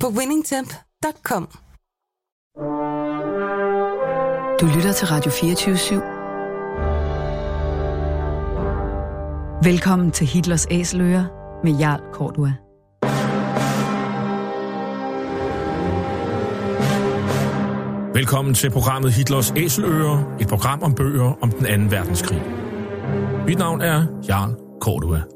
på winningtemp.com. Du lytter til Radio 24 /7. Velkommen til Hitlers Æseløer med Jarl Kortua. Velkommen til programmet Hitlers Æseløer, et program om bøger om den anden verdenskrig. Mit navn er Jarl Kortua.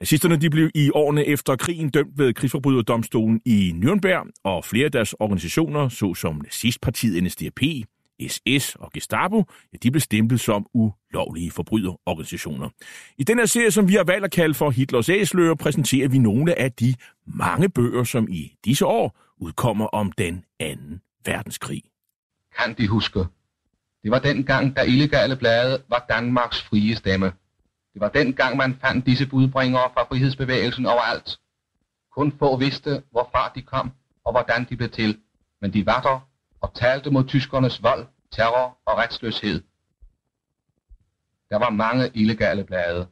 Nazisterne de blev i årene efter krigen dømt ved krigsforbryderdomstolen i Nürnberg, og flere af deres organisationer, såsom nazistpartiet NSDAP, SS og Gestapo, ja, de blev stemplet som ulovlige forbryderorganisationer. I den her serie, som vi har valgt at kalde for Hitlers Æsler, præsenterer vi nogle af de mange bøger, som i disse år udkommer om den anden verdenskrig. Kan de huske? Det var dengang, da illegale blade var Danmarks frie stemme. Det var den gang, man fandt disse budbringere fra frihedsbevægelsen overalt. Kun få vidste, hvorfra de kom og hvordan de blev til, men de var der og talte mod tyskernes vold, terror og retsløshed. Der var mange illegale blade.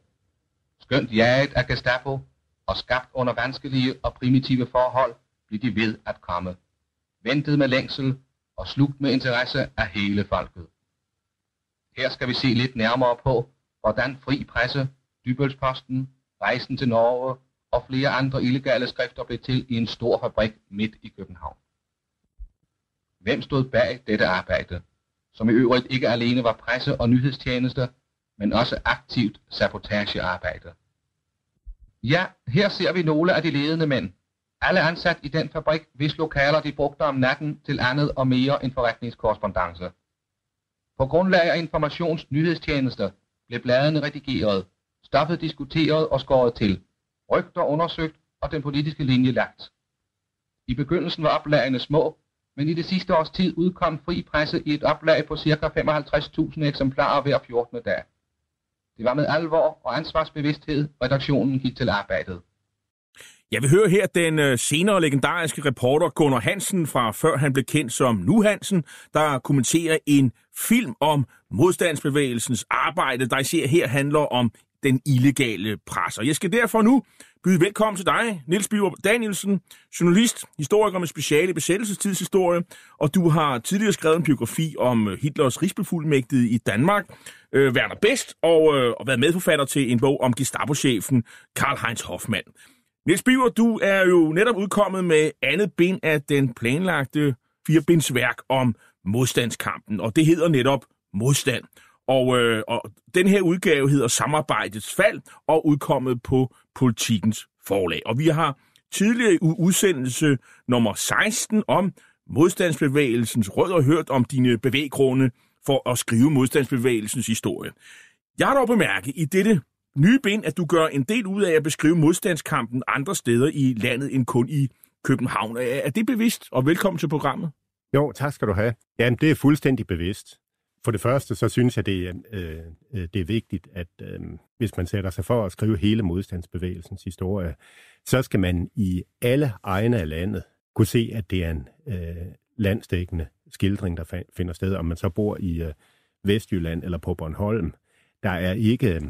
Skønt jaget af Gestapo og skabt under vanskelige og primitive forhold, blev de ved at komme. Ventet med længsel og slugt med interesse af hele folket. Her skal vi se lidt nærmere på, hvordan Fri Presse, Dybølsposten, Rejsen til Norge og flere andre illegale skrifter blev til i en stor fabrik midt i København. Hvem stod bag dette arbejde, som i øvrigt ikke alene var presse- og nyhedstjenester, men også aktivt sabotagearbejde? Ja, her ser vi nogle af de ledende mænd. Alle ansat i den fabrik, hvis lokaler de brugte om natten til andet og mere end forretningskorrespondence. På grundlag af informations nyhedstjenester blev bladene redigeret, stoffet diskuteret og skåret til, rygter undersøgt og den politiske linje lagt. I begyndelsen var oplagene små, men i det sidste års tid udkom fri presse i et oplag på ca. 55.000 eksemplarer hver 14. dag. Det var med alvor og ansvarsbevidsthed, redaktionen gik til arbejdet. Jeg vil høre her den øh, senere legendariske reporter Gunnar Hansen fra før han blev kendt som Nu Hansen, der kommenterer en film om modstandsbevægelsens arbejde, der især her handler om den illegale pres. Og jeg skal derfor nu byde velkommen til dig, Niels Biver Danielsen, journalist, historiker med speciale besættelsestidshistorie, og du har tidligere skrevet en biografi om øh, Hitlers rigsbefuldmægtige i Danmark, øh, Werner Best, og, øh, og været medforfatter til en bog om Gestapo-chefen Karl Heinz Hoffmann. Niels Biver, du er jo netop udkommet med andet ben af den planlagte firebindsværk om modstandskampen, og det hedder netop Modstand. Og, øh, og den her udgave hedder Samarbejdets fald og udkommet på Politikens forlag. Og vi har tidligere i udsendelse nummer 16 om modstandsbevægelsens rødder hørt om dine bevæggrunde for at skrive modstandsbevægelsens historie. Jeg har dog bemærket i dette nye bind, at du gør en del ud af at beskrive modstandskampen andre steder i landet end kun i København. Er det bevidst? Og velkommen til programmet. Jo, tak skal du have. Jamen, det er fuldstændig bevidst. For det første, så synes jeg, det er, øh, øh, det er vigtigt, at øh, hvis man sætter sig for at skrive hele modstandsbevægelsens historie, så skal man i alle egne af landet kunne se, at det er en øh, landstækkende skildring, der finder sted, om man så bor i øh, Vestjylland eller på Bornholm. Der er ikke øh,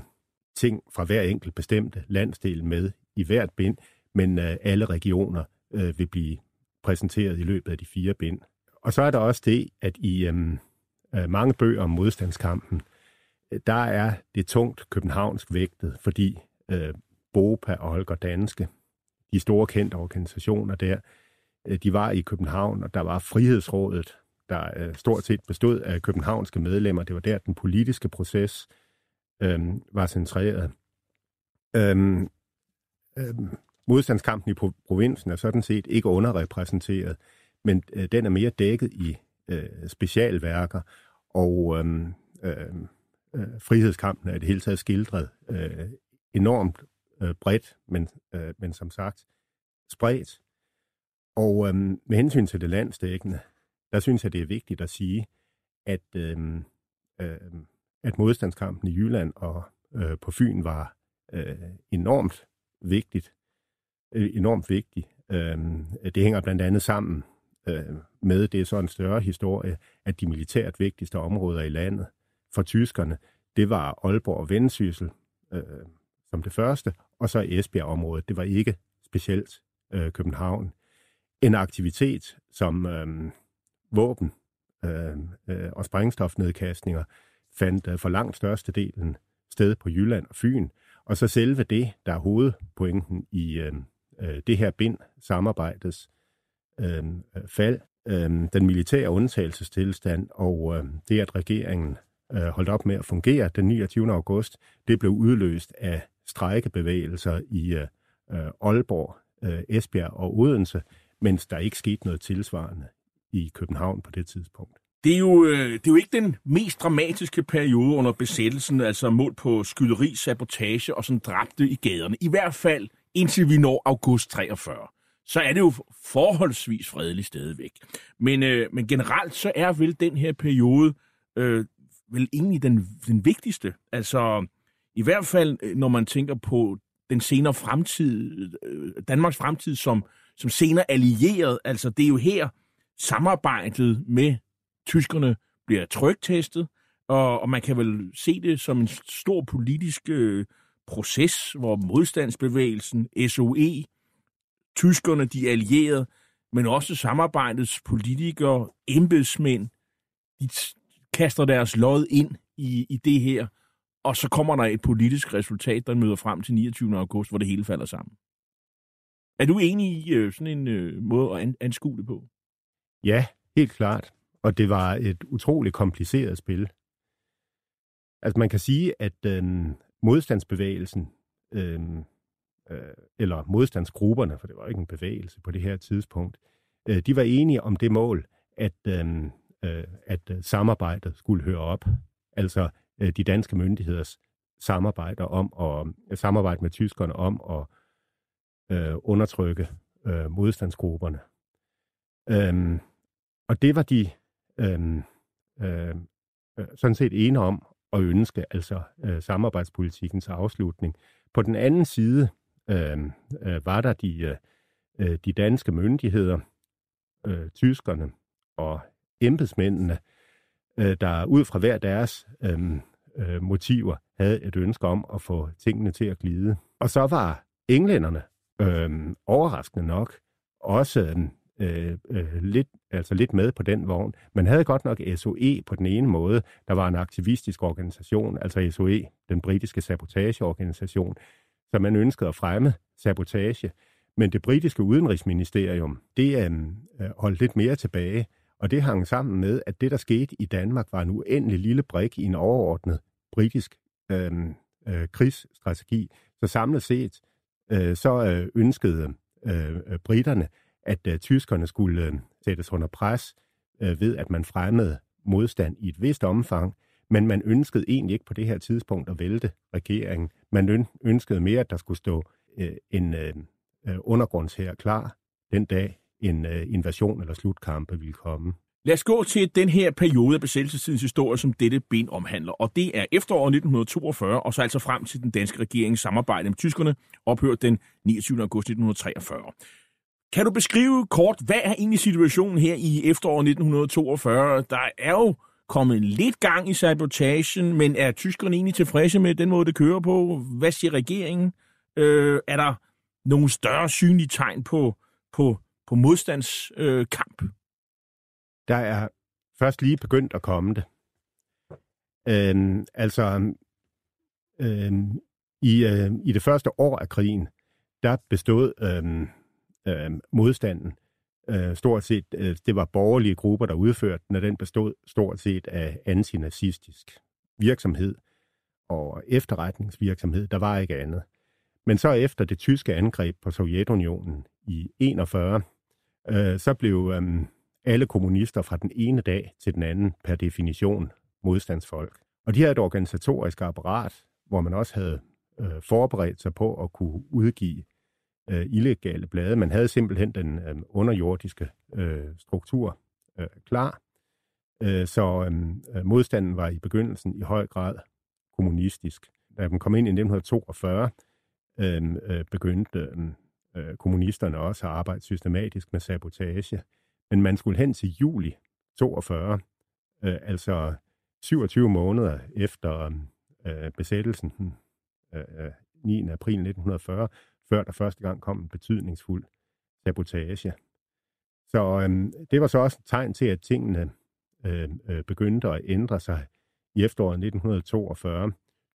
ting fra hver enkelt bestemte landsdel med i hvert bind, men øh, alle regioner øh, vil blive præsenteret i løbet af de fire bind. Og så er der også det, at i øhm, øh, mange bøger om modstandskampen, øh, der er det tungt københavnsk vægtet, fordi øh, BOPA og Holger Danske, de store kendte organisationer der, øh, de var i København, og der var Frihedsrådet, der øh, stort set bestod af københavnske medlemmer. Det var der, den politiske proces øh, var centreret. Øhm, øhm, modstandskampen i provinsen er sådan set ikke underrepræsenteret, men øh, den er mere dækket i øh, specialværker, og øh, øh, frihedskampen er i det hele taget skildret øh, enormt øh, bredt, men, øh, men som sagt spredt. Og øh, med hensyn til det landsdækkende, der synes jeg, det er vigtigt at sige, at, øh, øh, at modstandskampen i Jylland og øh, på Fyn var øh, enormt vigtigt. Øh, enormt vigtig. Øh, det hænger blandt andet sammen øh, med, det er så en større historie, at de militært vigtigste områder i landet for tyskerne, det var Aalborg og Vendsyssel øh, som det første, og så Esbjerg-området. Det var ikke specielt øh, København. En aktivitet som øh, våben øh, øh, og sprængstofnedkastninger fandt øh, for langt størstedelen sted på Jylland og Fyn. Og så selve det, der er hovedpointen i øh, øh, det her bind, samarbejdets øh, fald, øh, den militære undtagelsestilstand og øh, det, at regeringen øh, holdt op med at fungere den 29. august, det blev udløst af strejkebevægelser i øh, øh, Aalborg, øh, Esbjerg og Odense, mens der ikke skete noget tilsvarende i København på det tidspunkt. Det er, jo, øh, det er jo ikke den mest dramatiske periode under besættelsen, altså mål på skyderi, sabotage og sådan dræbte i gaderne. I hvert fald indtil vi når august 43. Så er det jo forholdsvis fredeligt stadigvæk. Men, øh, men generelt så er vel den her periode øh, vel egentlig den, den vigtigste. Altså i hvert fald, øh, når man tænker på den senere fremtid, øh, Danmarks fremtid som, som senere allieret. Altså det er jo her, samarbejdet med tyskerne bliver trygtestet, og, og man kan vel se det som en stor politisk øh, proces, hvor modstandsbevægelsen, SOE, tyskerne, de allierede, men også samarbejdets politikere, embedsmænd, de kaster deres lod ind i, i det her, og så kommer der et politisk resultat, der møder frem til 29. august, hvor det hele falder sammen. Er du enig i øh, sådan en øh, måde at anskue det på? Ja, helt klart. Og det var et utroligt kompliceret spil. Altså man kan sige, at øh, modstandsbevægelsen, øh, øh, eller modstandsgrupperne, for det var ikke en bevægelse på det her tidspunkt, øh, de var enige om det mål, at, øh, øh, at øh, samarbejdet skulle høre op. Altså øh, de danske myndigheders samarbejder om at samarbejde med tyskerne om at øh, undertrykke øh, modstandsgrupperne. Øhm, og det var de øhm, øh, øh, sådan set ene om at ønske, altså øh, samarbejdspolitikens afslutning. På den anden side øh, øh, var der de, øh, øh, de danske myndigheder, øh, tyskerne og embedsmændene, øh, der ud fra hver deres øh, øh, motiver havde et ønske om at få tingene til at glide. Og så var englænderne øh, overraskende nok også øhm, øh, øh, lidt, altså lidt med på den vogn. Man havde godt nok SOE på den ene måde. Der var en aktivistisk organisation, altså SOE, den britiske sabotageorganisation, som man ønskede at fremme sabotage. Men det britiske udenrigsministerium, det øh, øh, holdt lidt mere tilbage, og det hang sammen med, at det, der skete i Danmark, var en uendelig lille brik i en overordnet britisk øh, øh, krigsstrategi. Så samlet set, øh, så øh, ønskede øh, øh britterne, at øh, tyskerne skulle øh, sættes under pres øh, ved, at man fremmede modstand i et vist omfang, men man ønskede egentlig ikke på det her tidspunkt at vælte regeringen. Man ønskede mere, at der skulle stå øh, en øh, øh undergrundshær klar den dag, en øh, invasion eller slutkampe ville komme. Lad os gå til den her periode af besættelsestidens historie, som dette ben omhandler. Og det er efteråret 1942, og så altså frem til den danske regerings samarbejde med tyskerne, ophørt den 29. august 1943. Kan du beskrive kort, hvad er egentlig situationen her i efteråret 1942? Der er jo kommet lidt gang i sabotagen, men er tyskerne egentlig tilfredse med den måde, det kører på? Hvad siger regeringen? Øh, er der nogle større synlige tegn på, på, på modstandskamp? Øh, der er først lige begyndt at komme det. Øhm, altså, øhm, i, øh, i det første år af krigen, der bestod øhm, øh, modstanden øh, stort set, øh, det var borgerlige grupper, der udførte den, og den bestod stort set af antinazistisk virksomhed og efterretningsvirksomhed. Der var ikke andet. Men så efter det tyske angreb på Sovjetunionen i 41, øh, så blev øh, alle kommunister fra den ene dag til den anden per definition modstandsfolk. Og de havde et organisatorisk apparat, hvor man også havde øh, forberedt sig på at kunne udgive øh, illegale blade. Man havde simpelthen den øh, underjordiske øh, struktur øh, klar. Øh, så øh, modstanden var i begyndelsen i høj grad kommunistisk. Da man kom ind i 1942, øh, øh, begyndte øh, øh, kommunisterne også at arbejde systematisk med sabotage. Men man skulle hen til juli 42, øh, altså 27 måneder efter øh, besættelsen øh, øh 9. April 1940, før der første gang kom en betydningsfuld sabotage. Så øhm, det var så også et tegn til, at tingene øh, øh, begyndte at ændre sig i efteråret 1942.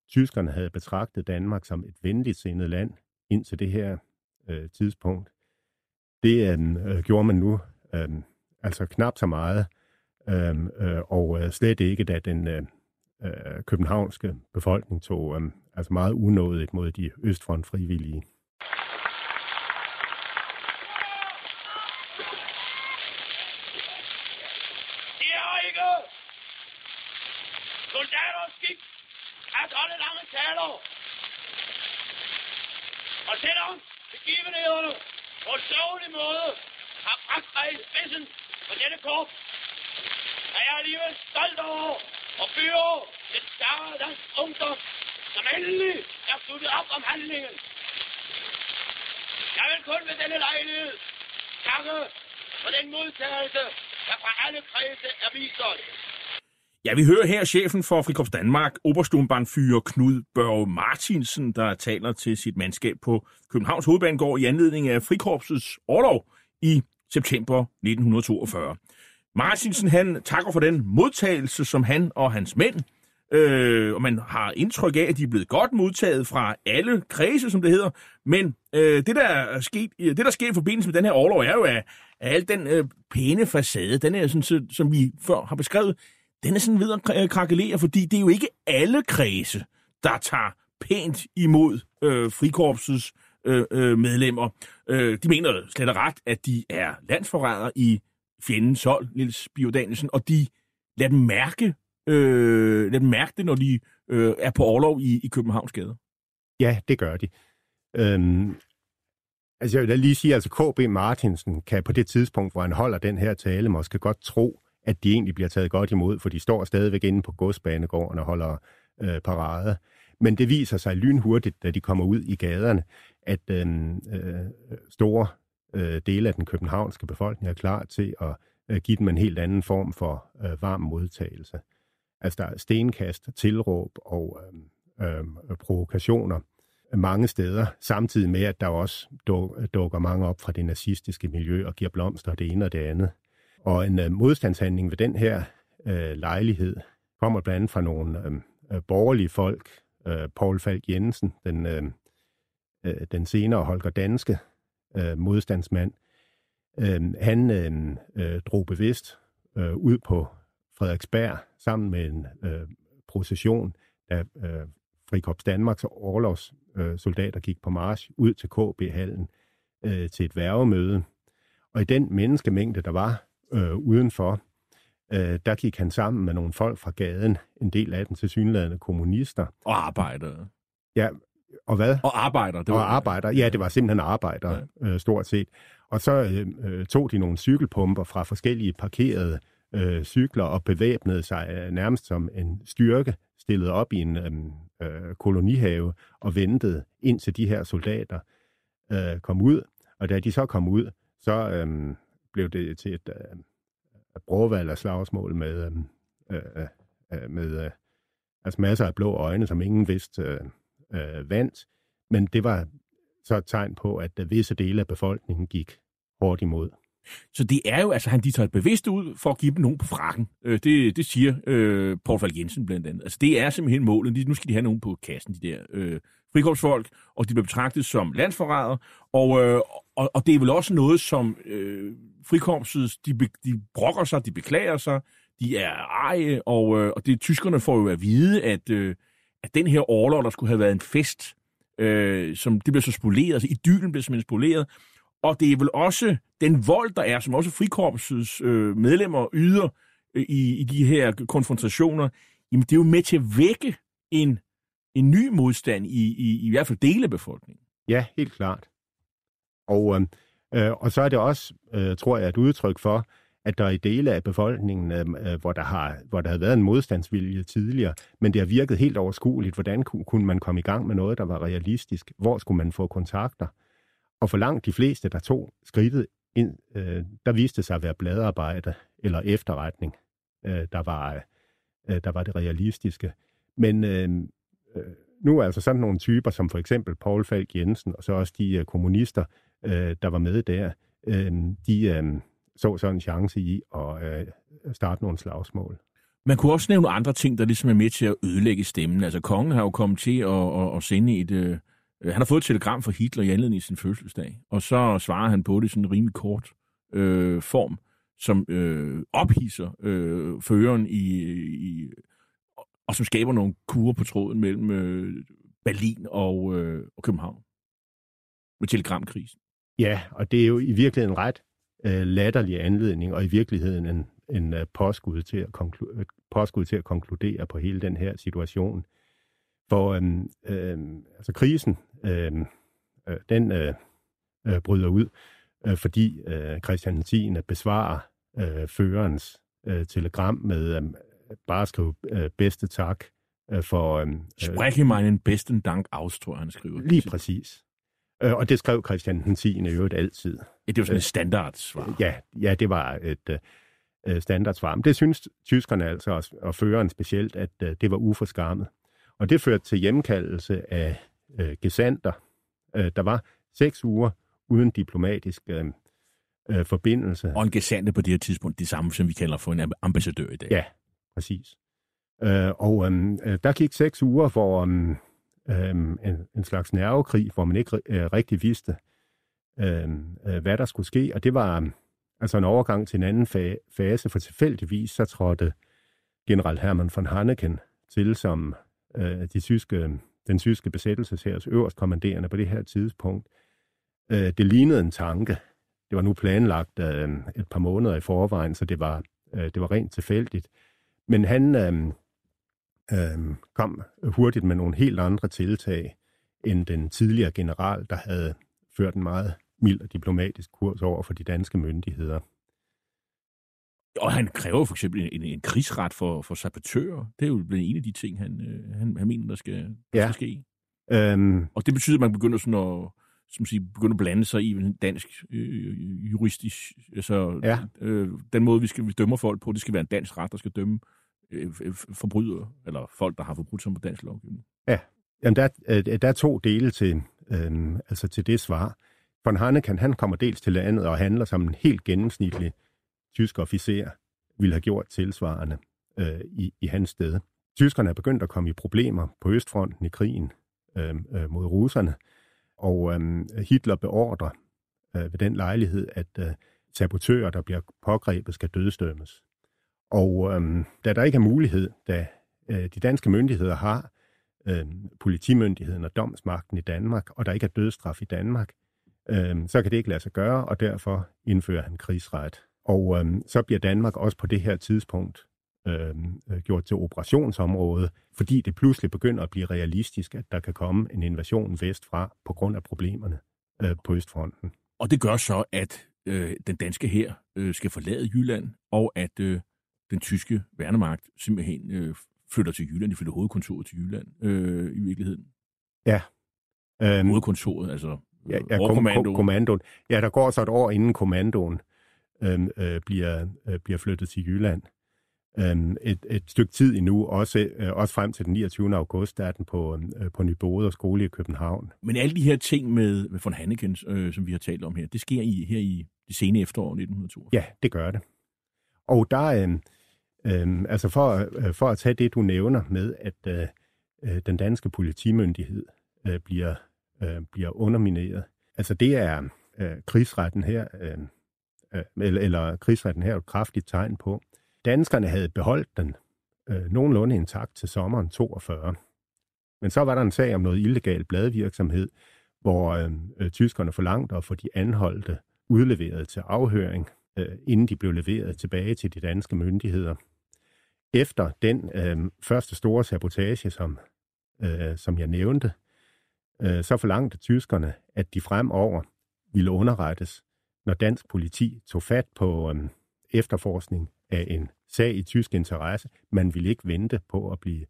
Tyskerne havde betragtet Danmark som et venligt sindet land indtil det her øh, tidspunkt. Det øhm, øh, gjorde man nu øh, altså knap så meget, øh, øh, og øh, slet ikke, da den øh, øh, københavnske befolkning tog øh, altså meget unådigt mod de østfront frivillige. Og selvom begivenhederne på en sørgelig måde har bragt mig i spidsen for denne korps, er jeg alligevel stolt over at føre den større dansk ungdom, som endelig er sluttet op om handlingen. Jeg vil kun ved denne lejlighed takke for den modtagelse, der fra alle kredse er vist os. Ja, vi hører her chefen for Frikorps Danmark, Obersturmbannfyrer Knud Børge Martinsen, der taler til sit mandskab på Københavns Hovedbanegård i anledning af Frikorpsets årlov i september 1942. Martinsen han takker for den modtagelse, som han og hans mænd, øh, og man har indtryk af, at de er blevet godt modtaget fra alle kredse, som det hedder, men øh, det, der er sket, det, der sker i forbindelse med den her årlov, er jo, at, at al den øh, pæne facade, den er sådan, som vi før har beskrevet, den er sådan ved at øh, krakelere, fordi det er jo ikke alle kredse, der tager pænt imod øh, frikorpsets øh, øh, medlemmer. Øh, de mener slet og ret, at de er landsforrædere i fjendens hold, Niels Biodanelsen, og de lader dem mærke, øh, lader dem mærke det, når de øh, er på overlov i, i Københavns Gade. Ja, det gør de. Øhm, altså jeg vil lige sige, at altså KB Martinsen kan på det tidspunkt, hvor han holder den her tale, måske godt tro, at de egentlig bliver taget godt imod, for de står stadigvæk inde på godsbanegården og holder øh, parade. Men det viser sig lynhurtigt, da de kommer ud i gaderne, at øh, øh, store øh, dele af den københavnske befolkning er klar til at øh, give dem en helt anden form for øh, varm modtagelse. Altså der er stenkast, tilråb og øh, øh, provokationer mange steder, samtidig med, at der også dukker mange op fra det nazistiske miljø og giver blomster det ene og det andet. Og en øh, modstandshandling ved den her øh, lejlighed kommer blandt andet fra nogle øh, øh borgerlige folk. Øh, Paul Falk Jensen, den, øh, øh, den senere Holger Danske øh, modstandsmand, øh, han øh, øh, drog bevidst øh, ud på Frederiksberg sammen med en øh, procession, da øh, Frikorps Danmarks Orlovs, øh, gik på march ud til KB-hallen øh, til et værvemøde. Og i den menneskemængde, der var, øh, udenfor, øh, der gik han sammen med nogle folk fra gaden, en del af den til synlædende kommunister. Og arbejdere. Ja, og hvad? Og arbejder. Det var, og arbejder. Ja, det var simpelthen arbejder, ja. øh, stort set. Og så øh, øh, tog de nogle cykelpumper fra forskellige parkerede øh, cykler og bevæbnede sig øh, nærmest som en styrke, stillet op i en øhm, øh, kolonihave og ventede indtil de her soldater øh, kom ud. Og da de så kom ud, så øh, blev det til et øh, brorvalg og slagsmål med, øh, øh, øh, med øh, altså masser af blå øjne, som ingen vidste øh, øh, vandt. Men det var så et tegn på, at øh, visse dele af befolkningen gik hårdt imod. Så det er jo, altså han de tager bevidst ud for at give dem nogen på frakken. Øh, det, det siger øh, Paul Falk Jensen blandt andet. Altså det er simpelthen målet. De, nu skal de have nogen på kassen, de der øh, frikorpsfolk, og de bliver betragtet som landsforrædere. Og, øh, og, og det er vel også noget, som øh, frikorpset, de, be, de brokker sig, de beklager sig, de er eje, og, øh, og det tyskerne får jo at vide, at, øh, at den her overlov, der skulle have været en fest, øh, som det bliver så spoleret, altså idyllen bliver simpelthen spoleret, og det er vel også den vold, der er, som også frikorpsets øh, medlemmer yder øh, i, i de her konfrontationer, jamen det er jo med til at vække en, en ny modstand i, i, i hvert fald dele af befolkningen. Ja, helt klart. Og, øhm, øh, og så er det også, øh, tror jeg, et udtryk for, at der er i dele af befolkningen, øhm, øh, hvor, der har, hvor der har været en modstandsvilje tidligere, men det har virket helt overskueligt. Hvordan kunne man komme i gang med noget, der var realistisk? Hvor skulle man få kontakter? Og for langt de fleste, der tog skridtet ind, øh, der viste sig at være bladarbejde eller efterretning, øh, der, var, øh, der var det realistiske. Men øhm, øh, øh, nu er altså sådan nogle typer, som for eksempel Paul Falk Jensen, og så også de øh, kommunister, øh, der var med der, øh, de øh, så så en chance i at øh, starte nogle slagsmål. Man kunne også nævne andre ting, der ligesom er med til at ødelægge stemmen. Altså, kongen har jo kommet til at, at, at sende et... Øh, han har fået et telegram fra Hitler i anledning af sin fødselsdag, og så svarer han på det i sådan en rimelig kort øh, form, som øh, ophisser øh, føreren i, i og som skaber nogle kurer på tråden mellem øh, Berlin og, øh, og København. Med telegramkrisen. Ja, og det er jo i virkeligheden en ret øh, latterlig anledning, og i virkeligheden en, en uh, påskud, til at konklu- påskud til at konkludere på hele den her situation. For øhm, øhm, altså krisen, øhm, øh, den øh, øh, bryder ud, øh, fordi øh, Christian 10. besvarer øh, førerens øh, telegram med øh, bare skrive øh, bedste tak øh, for... Øh, Spreche meinen besten Dank aus, tror jeg, han skriver. Lige præcis. Øh, og det skrev Christian den 10. i øvrigt altid. Det var sådan et standardsvar. Ja, ja det var et uh, standardsvar. Men det synes tyskerne altså, og, og føreren specielt, at uh, det var uforskammet. Og det førte til hjemkaldelse af uh, gesanter. Uh, der var seks uger uden diplomatisk uh, uh, forbindelse. Og en gesandte på det her tidspunkt, det samme som vi kalder for en ambassadør i dag. Ja, præcis. Øh, og øhm, øh, der gik seks uger, hvor øh, en, en slags nervekrig, hvor man ikke øh, rigtig vidste, øhm, øh, hvad der skulle ske. Og det var altså en overgang til en anden fa- fase, for tilfældigvis så trådte general Hermann von Hanneken til som øh, de tyske, den tyske besættelseshærs øverst kommanderende på det her tidspunkt. Øh, det lignede en tanke. Det var nu planlagt øh, et par måneder i forvejen, så det var, øh, det var rent tilfældigt. Men han... Uh, øh, kom hurtigt med nogle helt andre tiltag end den tidligere general, der havde ført en meget mild og diplomatisk kurs over for de danske myndigheder. Og han kræver for eksempel en, en krigsret for, for sabotører. Det er jo blevet en af de ting, han, øh, han, han mener, der skal, der ja. skal ske. Øhm... Og det betyder, at man begynder sådan at, som siger, begynder at blande sig i en dansk øh, juristisk... Altså, ja. øh, den måde, vi skal vi dømmer folk på, det skal være en dansk ret, der skal dømme øh, forbrydere, eller folk, der har forbrudt sig på dansk lovgivning. Ja, Jamen, der, øh, der er to dele til, øh, altså til det svar. Von Hanneken, han kommer dels til landet og handler som en helt gennemsnitlig tysk officer, ville have gjort tilsvarende øh, i, i hans sted. Tyskerne er begyndt at komme i problemer på Østfronten i krigen øh, øh, mod russerne, og øh, Hitler beordrer øh, ved den lejlighed, at øh, sabotører, der bliver pågrebet, skal dødstømmes. Og øhm, da der ikke er mulighed, da øh, de danske myndigheder har øh, politimyndigheden og domsmagten i Danmark, og der ikke er dødsstraf i Danmark, øh, så kan det ikke lade sig gøre, og derfor indfører han krigsret. Og øh, så bliver Danmark også på det her tidspunkt øh, gjort til operationsområde, fordi det pludselig begynder at blive realistisk, at der kan komme en invasion vestfra på grund af problemerne øh, på Østfronten. Og det gør så, at øh, den danske her øh, skal forlade Jylland, og at øh, den tyske værnemagt simpelthen øh, flytter til Jylland. De flytter hovedkontoret til Jylland øh, i virkeligheden. Ja. Øhm, hovedkontoret, altså ja, ja, kommandoen. kommandoen. Ja, der går så et år inden kommandoen øhm, øh, bliver, øh, bliver flyttet til Jylland. Øhm, et, et stykke tid endnu, også, øh, også frem til den 29. august, der er den på, øh, på Nybode og skole i København. Men alle de her ting med, med von Hanneken, øh, som vi har talt om her, det sker i, her i det sene efterår 1942? Ja, det gør det. Og der, øh, øh, altså for, øh, for at tage det, du nævner med, at øh, øh, den danske politimyndighed øh, bliver, øh, bliver undermineret. Altså det er, øh, krigsretten her, øh, øh, eller, eller krigsretten her er et kraftigt tegn på. Danskerne havde beholdt den øh, nogenlunde intakt til sommeren 42. Men så var der en sag om noget illegal bladvirksomhed, hvor øh, tyskerne forlangte at få de anholdte udleveret til afhøring, øh, inden de blev leveret tilbage til de danske myndigheder. Efter den øh, første store sabotage, som, øh, som jeg nævnte, øh, så forlangte tyskerne, at de fremover ville underrettes, når dansk politi tog fat på øh, efterforskning af en sag i tysk interesse. Man ville ikke vente på at blive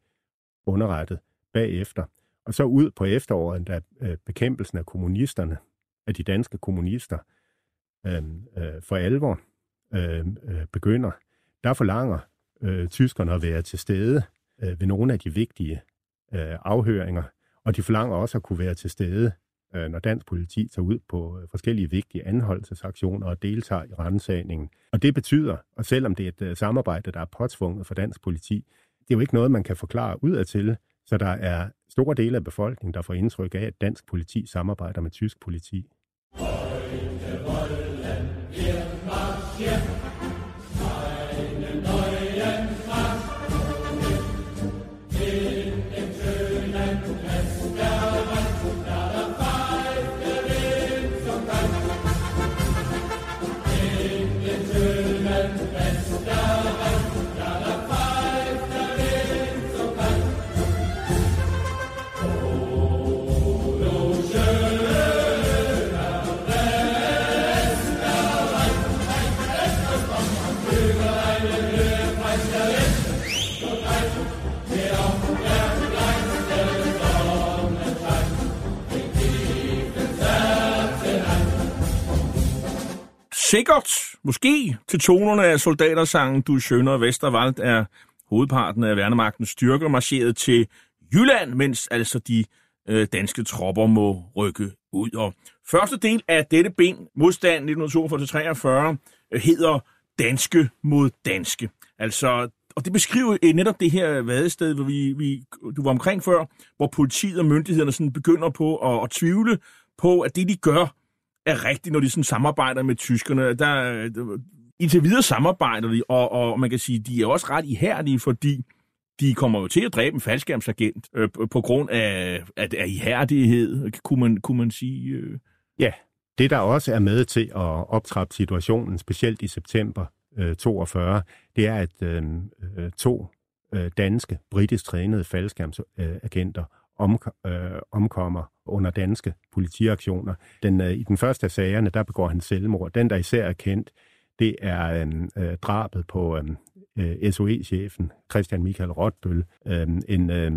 underrettet bagefter. Og så ud på efteråret, da øh, bekæmpelsen af kommunisterne, af de danske kommunister, øh, øh, for alvor øh, øh, begynder, der forlanger øh, tyskerne at være til stede øh, ved nogle af de vigtige øh, afhøringer, og de forlanger også at kunne være til stede, øh, når dansk politi tager ud på øh, forskellige vigtige anholdelsesaktioner og deltager i rensagningen. Og det betyder, og selvom det er et øh, samarbejde, der er påtvunget for dansk politi, det er jo ikke noget, man kan forklare udadtil, så der er store dele af befolkningen, der får indtryk af, at dansk politi samarbejder med tysk politi. Heute wollen wir marschieren. Sikkert, måske til tonerne af soldatersangen Du Schøner Vesterwald er hovedparten af værnemagtens styrker marcheret til Jylland, mens altså de øh, danske tropper må rykke ud. Og første del af dette ben, modstand 1942-43, øh, hedder Danske mod Danske. Altså, og det beskriver netop det her vadested, hvor vi, vi, du var omkring før, hvor politiet og myndighederne sådan begynder på at, at tvivle på, at det, de gør, er rigtigt, når de sådan samarbejder med tyskerne. Der, øh, indtil videre samarbejder de, og, og man kan sige, de er også ret ihærdige, fordi de kommer jo til at dræbe en faldskærmsagent øh, på grund af, af, af ihærdighed, kunne man, kunne man sige. Øh. Ja, det der også er med til at optrappe situationen, specielt i september øh, 42, det er, at øh, øh to øh, danske, britisk trænede faldskærmsagenter om, øh, omkommer under danske politiaktioner. Den, øh, I den første af sagerne, der begår han selvmord. Den, der især er kendt, det er øh, øh drabet på øh, øh SOE-chefen Christian Michael Rotbøl, øh, en, øh,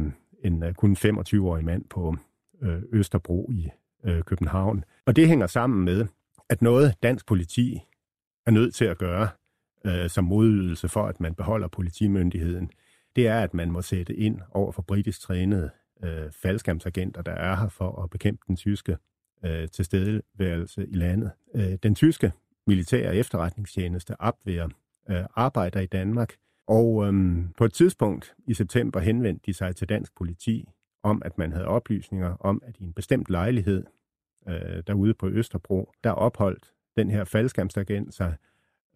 en øh, kun 25-årig mand på øh, Østerbro i øh, København. Og det hænger sammen med, at noget dansk politi er nødt til at gøre øh, som modydelse for, at man beholder politimyndigheden, det er, at man må sætte ind over for britisk trænede øh, faldskærmsagenter, der er her for at bekæmpe den tyske øh, tilstedeværelse i landet. Øh, den tyske militære efterretningstjeneste Abwehr øh, arbejder i Danmark, og øh, på et tidspunkt i september henvendte de sig til dansk politi om, at man havde oplysninger om, at i en bestemt lejlighed øh, derude på Østerbro, der opholdt den her faldskærmsagent sig,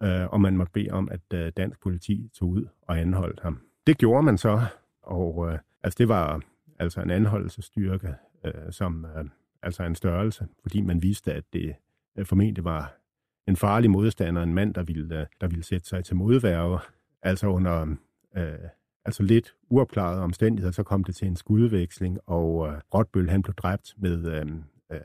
øh, og man måtte bede om, at øh, dansk politi tog ud og anholdt ham. Det gjorde man så, og øh, altså det var altså en anholdelsestyrke, øh, som øh, altså en størrelse, fordi man vidste, at det øh, formentlig var en farlig modstander, en mand, der ville, øh, der ville sætte sig til modværge. Altså under øh, altså lidt uopklarede omstændigheder, så kom det til en skudveksling, og øh, Rotbøl han blev dræbt med øh, øh,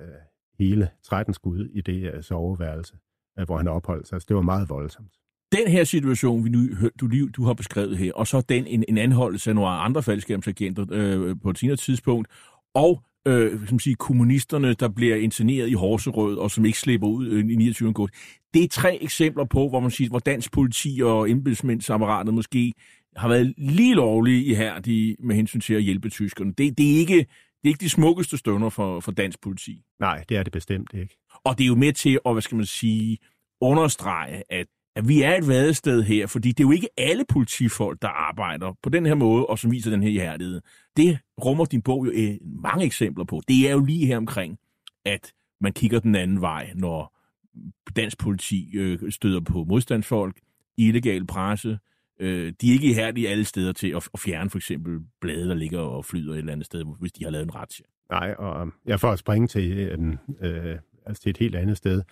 hele 13 skud i det øh, soveværelse, øh, hvor han opholdt sig. Så det var meget voldsomt den her situation, vi nu, du, du har beskrevet her, og så den en, en anholdelse af nogle andre faldskærmsagenter øh, på et senere tidspunkt, og øh, som siger, kommunisterne, der bliver interneret i Horserød, og som ikke slipper ud øh, i 29. august. Det er tre eksempler på, hvor man siger, hvor dansk politi og embedsmændsapparatet måske har været lige lovlige i her med hensyn til at hjælpe tyskerne. Det, det, er, ikke, det er ikke de smukkeste stunder for, for dansk politi. Nej, det er det bestemt ikke. Og det er jo med til at, hvad skal man sige, understrege, at at vi er et vadested her, fordi det er jo ikke alle politifolk, der arbejder på den her måde, og som viser den her ihærdighed. Det rummer din bog jo eh, mange eksempler på. Det er jo lige her omkring, at man kigger den anden vej, når, dansk politi øh, støder på modstandsfolk, illegal presse. Øh, de er ikke ihærdige alle steder til at, at fjerne for eksempel blade, der ligger og flyder et eller andet sted, hvis de har lavet en ret. Nej, og øh, jeg får at springe til, øh, øh, altså til et helt andet sted.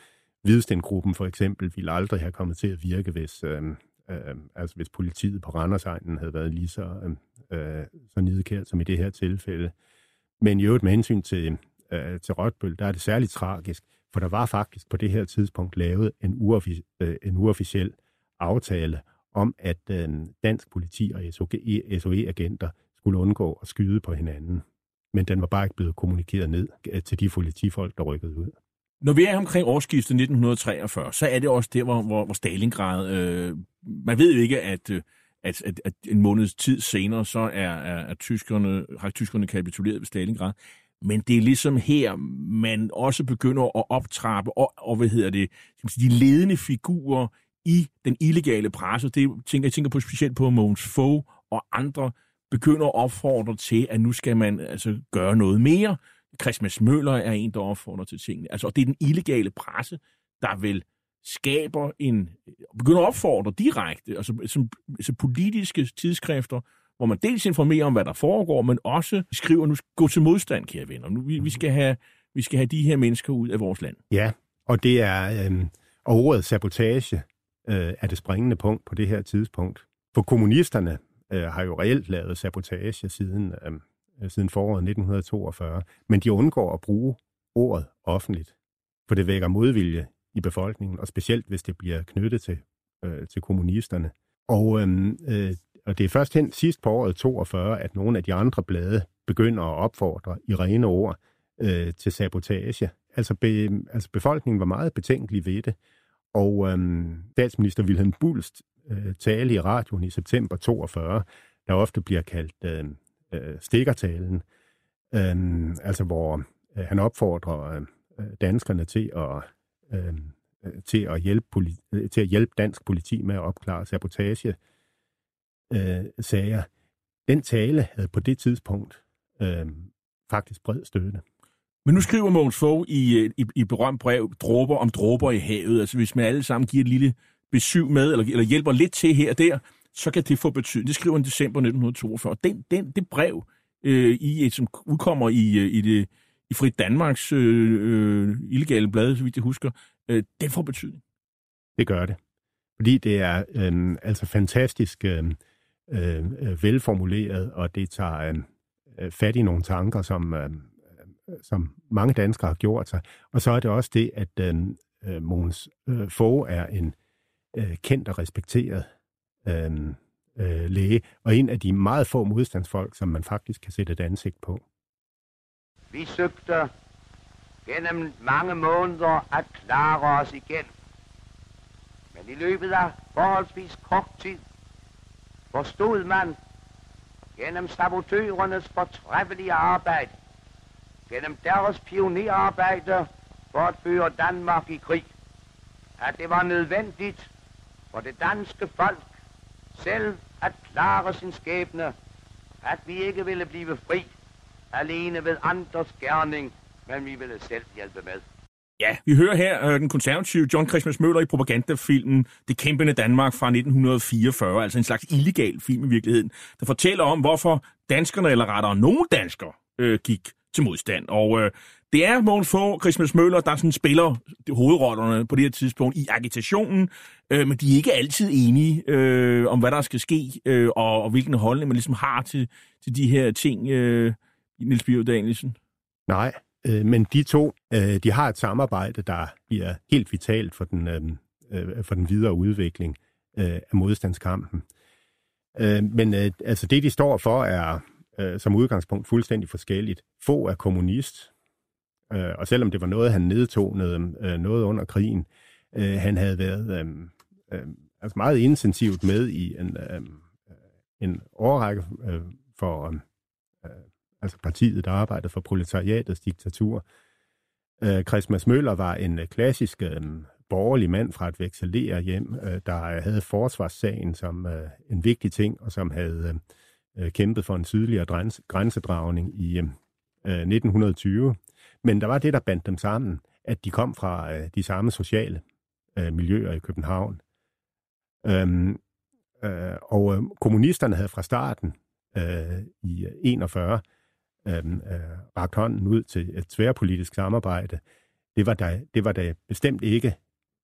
Hvidestengruppen for eksempel ville aldrig have kommet til at virke, hvis, øh, øh, altså hvis politiet på Randersegnen havde været lige så, øh, øh, så nidkært som i det her tilfælde. Men i øvrigt med hensyn til, øh, til Rødbøl, der er det særligt tragisk, for der var faktisk på det her tidspunkt lavet en, uoffic- øh, en uofficiel aftale om, at øh, dansk politi og SOE-agenter skulle undgå at skyde på hinanden. Men den var bare ikke blevet kommunikeret ned øh, til de politifolk, der rykkede ud. Når vi er omkring årsskiftet 1943, så er det også der, hvor, hvor, hvor Stalingrad... Øh, man ved jo ikke, at, øh, at, at, at en måneds tid senere, så er, er, er tyskerne, har tyskerne kapituleret ved Stalingrad. Men det er ligesom her, man også begynder at optrappe, og, og hvad hedder det, de ledende figurer i den illegale presse. Det tænker, jeg tænker på specielt på Mogens Fogh og andre, begynder at opfordre til, at nu skal man altså gøre noget mere. Christmas Møller er en, der opfordrer til tingene. Altså, og det er den illegale presse, der vil skaber en, øh, begynder at opfordre direkte, altså som, altså politiske tidsskrifter, hvor man dels informerer om, hvad der foregår, men også skriver, nu gå til modstand, kære venner. Nu, vi, vi, skal have, vi skal have de her mennesker ud af vores land. Ja, og det er, øh, og ordet sabotage øh, er det springende punkt på det her tidspunkt. For kommunisterne øh, har jo reelt lavet sabotage siden, øh, Øh, siden foråret 1942, men de undgår at bruge ordet offentligt, for det vækker modvilje i befolkningen, og specielt hvis det bliver knyttet til, øh, til kommunisterne. Og, øh, øh, og det er først hen sidst på året 42, at nogle af de andre blade begynder at opfordre i rene ord øh, til sabotage. Altså, be, altså befolkningen var meget betænkelig ved det, og øh, statsminister Wilhelm Bulst øh, tale i radioen i september 42, der ofte bliver kaldt øh, øh, stikkertalen, øh, altså hvor øh, han opfordrer øh, danskerne til at øh, øh til at hjælpe politi- øh, til at hjælpe dansk politi med at opklare sabotage øh, sager. Den tale havde på det tidspunkt øh, faktisk bred støtte. Men nu skriver Mogens Fogh i, øh, i, i berømt brev, dråber om dråber i havet. Altså hvis man alle sammen giver et lille besøg med, eller, eller hjælper lidt til her og der, så kan det få betydning. Det skriver han i december 1942. Den, den, det brev, øh, i, øh, som udkommer i, øh, i, det, i Fri Danmarks øh, øh, illegale blad, så vidt jeg husker, øh, den får betydning. Det gør det. Fordi det er øh, altså fantastisk øh, øh, velformuleret, og det tager øh, fat i nogle tanker, som, øh, som mange danskere har gjort sig. Og så er det også det, at øh, øh Måns øh, Fogh er en øh, kendt og respekteret øh, øh, læge, og en af de meget få modstandsfolk, som man faktisk kan sætte et ansigt på. Vi søgte gennem mange måneder at klare os igen. Men i løbet af forholdsvis kort tid forstod man gennem sabotørernes fortræffelige arbejde, gennem deres pionerarbejde for at føre Danmark i krig, at det var nødvendigt for det danske folk selv at klare sin skæbne, at vi ikke ville blive fri alene ved andres gerning, men vi ville selv hjælpe med. Ja, vi hører her øh, den konservative John Christmas Møller i propagandafilmen Det kæmpende Danmark fra 1944, altså en slags illegal film i virkeligheden, der fortæller om, hvorfor danskerne, eller rettere nogle danskere, øh, gik til modstand. Og øh, det er Mogens Fogh Christmas Møller, der sådan spiller hovedrollerne på det her tidspunkt i agitationen, øh, men de er ikke altid enige øh, om, hvad der skal ske, øh, og, og hvilken holdning man ligesom har til, til de her ting, øh, Niels Bjørn Danielsen. Nej, øh, men de to, øh, de har et samarbejde, der bliver helt vitalt for den, øh, øh, for den videre udvikling øh, af modstandskampen. Øh, men øh, altså det, de står for, er øh, som udgangspunkt fuldstændig forskelligt. Få er kommunist, øh, og selvom det var noget, han nedtog noget, øh, noget under krigen, øh, han havde været øh, øh, altså meget intensivt med i en, øh, en årrække øh, for øh, altså partiet, der arbejdede for proletariatets diktatur. Øh, Christmas Møller var en øh, klassisk øh, borgerlig mand fra et vekselere hjem, øh, der øh, havde forsvarssagen som øh, en vigtig ting, og som havde øh, kæmpet for en sydligere grænsedragning i øh, 1920. Men der var det, der bandt dem sammen, at de kom fra øh, de samme sociale øh, miljøer i København. Øhm, øh, og øh, kommunisterne havde fra starten øh, i 41 øh, øhm, øh, rakt hånden ud til et tværpolitisk samarbejde. Det var, da, det var da bestemt ikke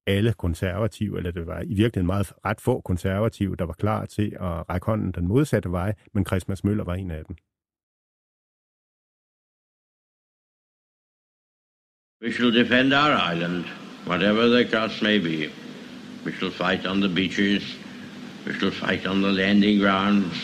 alle konservative, eller det var i virkeligheden meget ret få konservative, der var klar til at række hånden den modsatte vej, men Christmas Møller var en af dem. We shall defend our island, whatever the cost may be. We shall fight on the beaches. We shall fight on the landing grounds.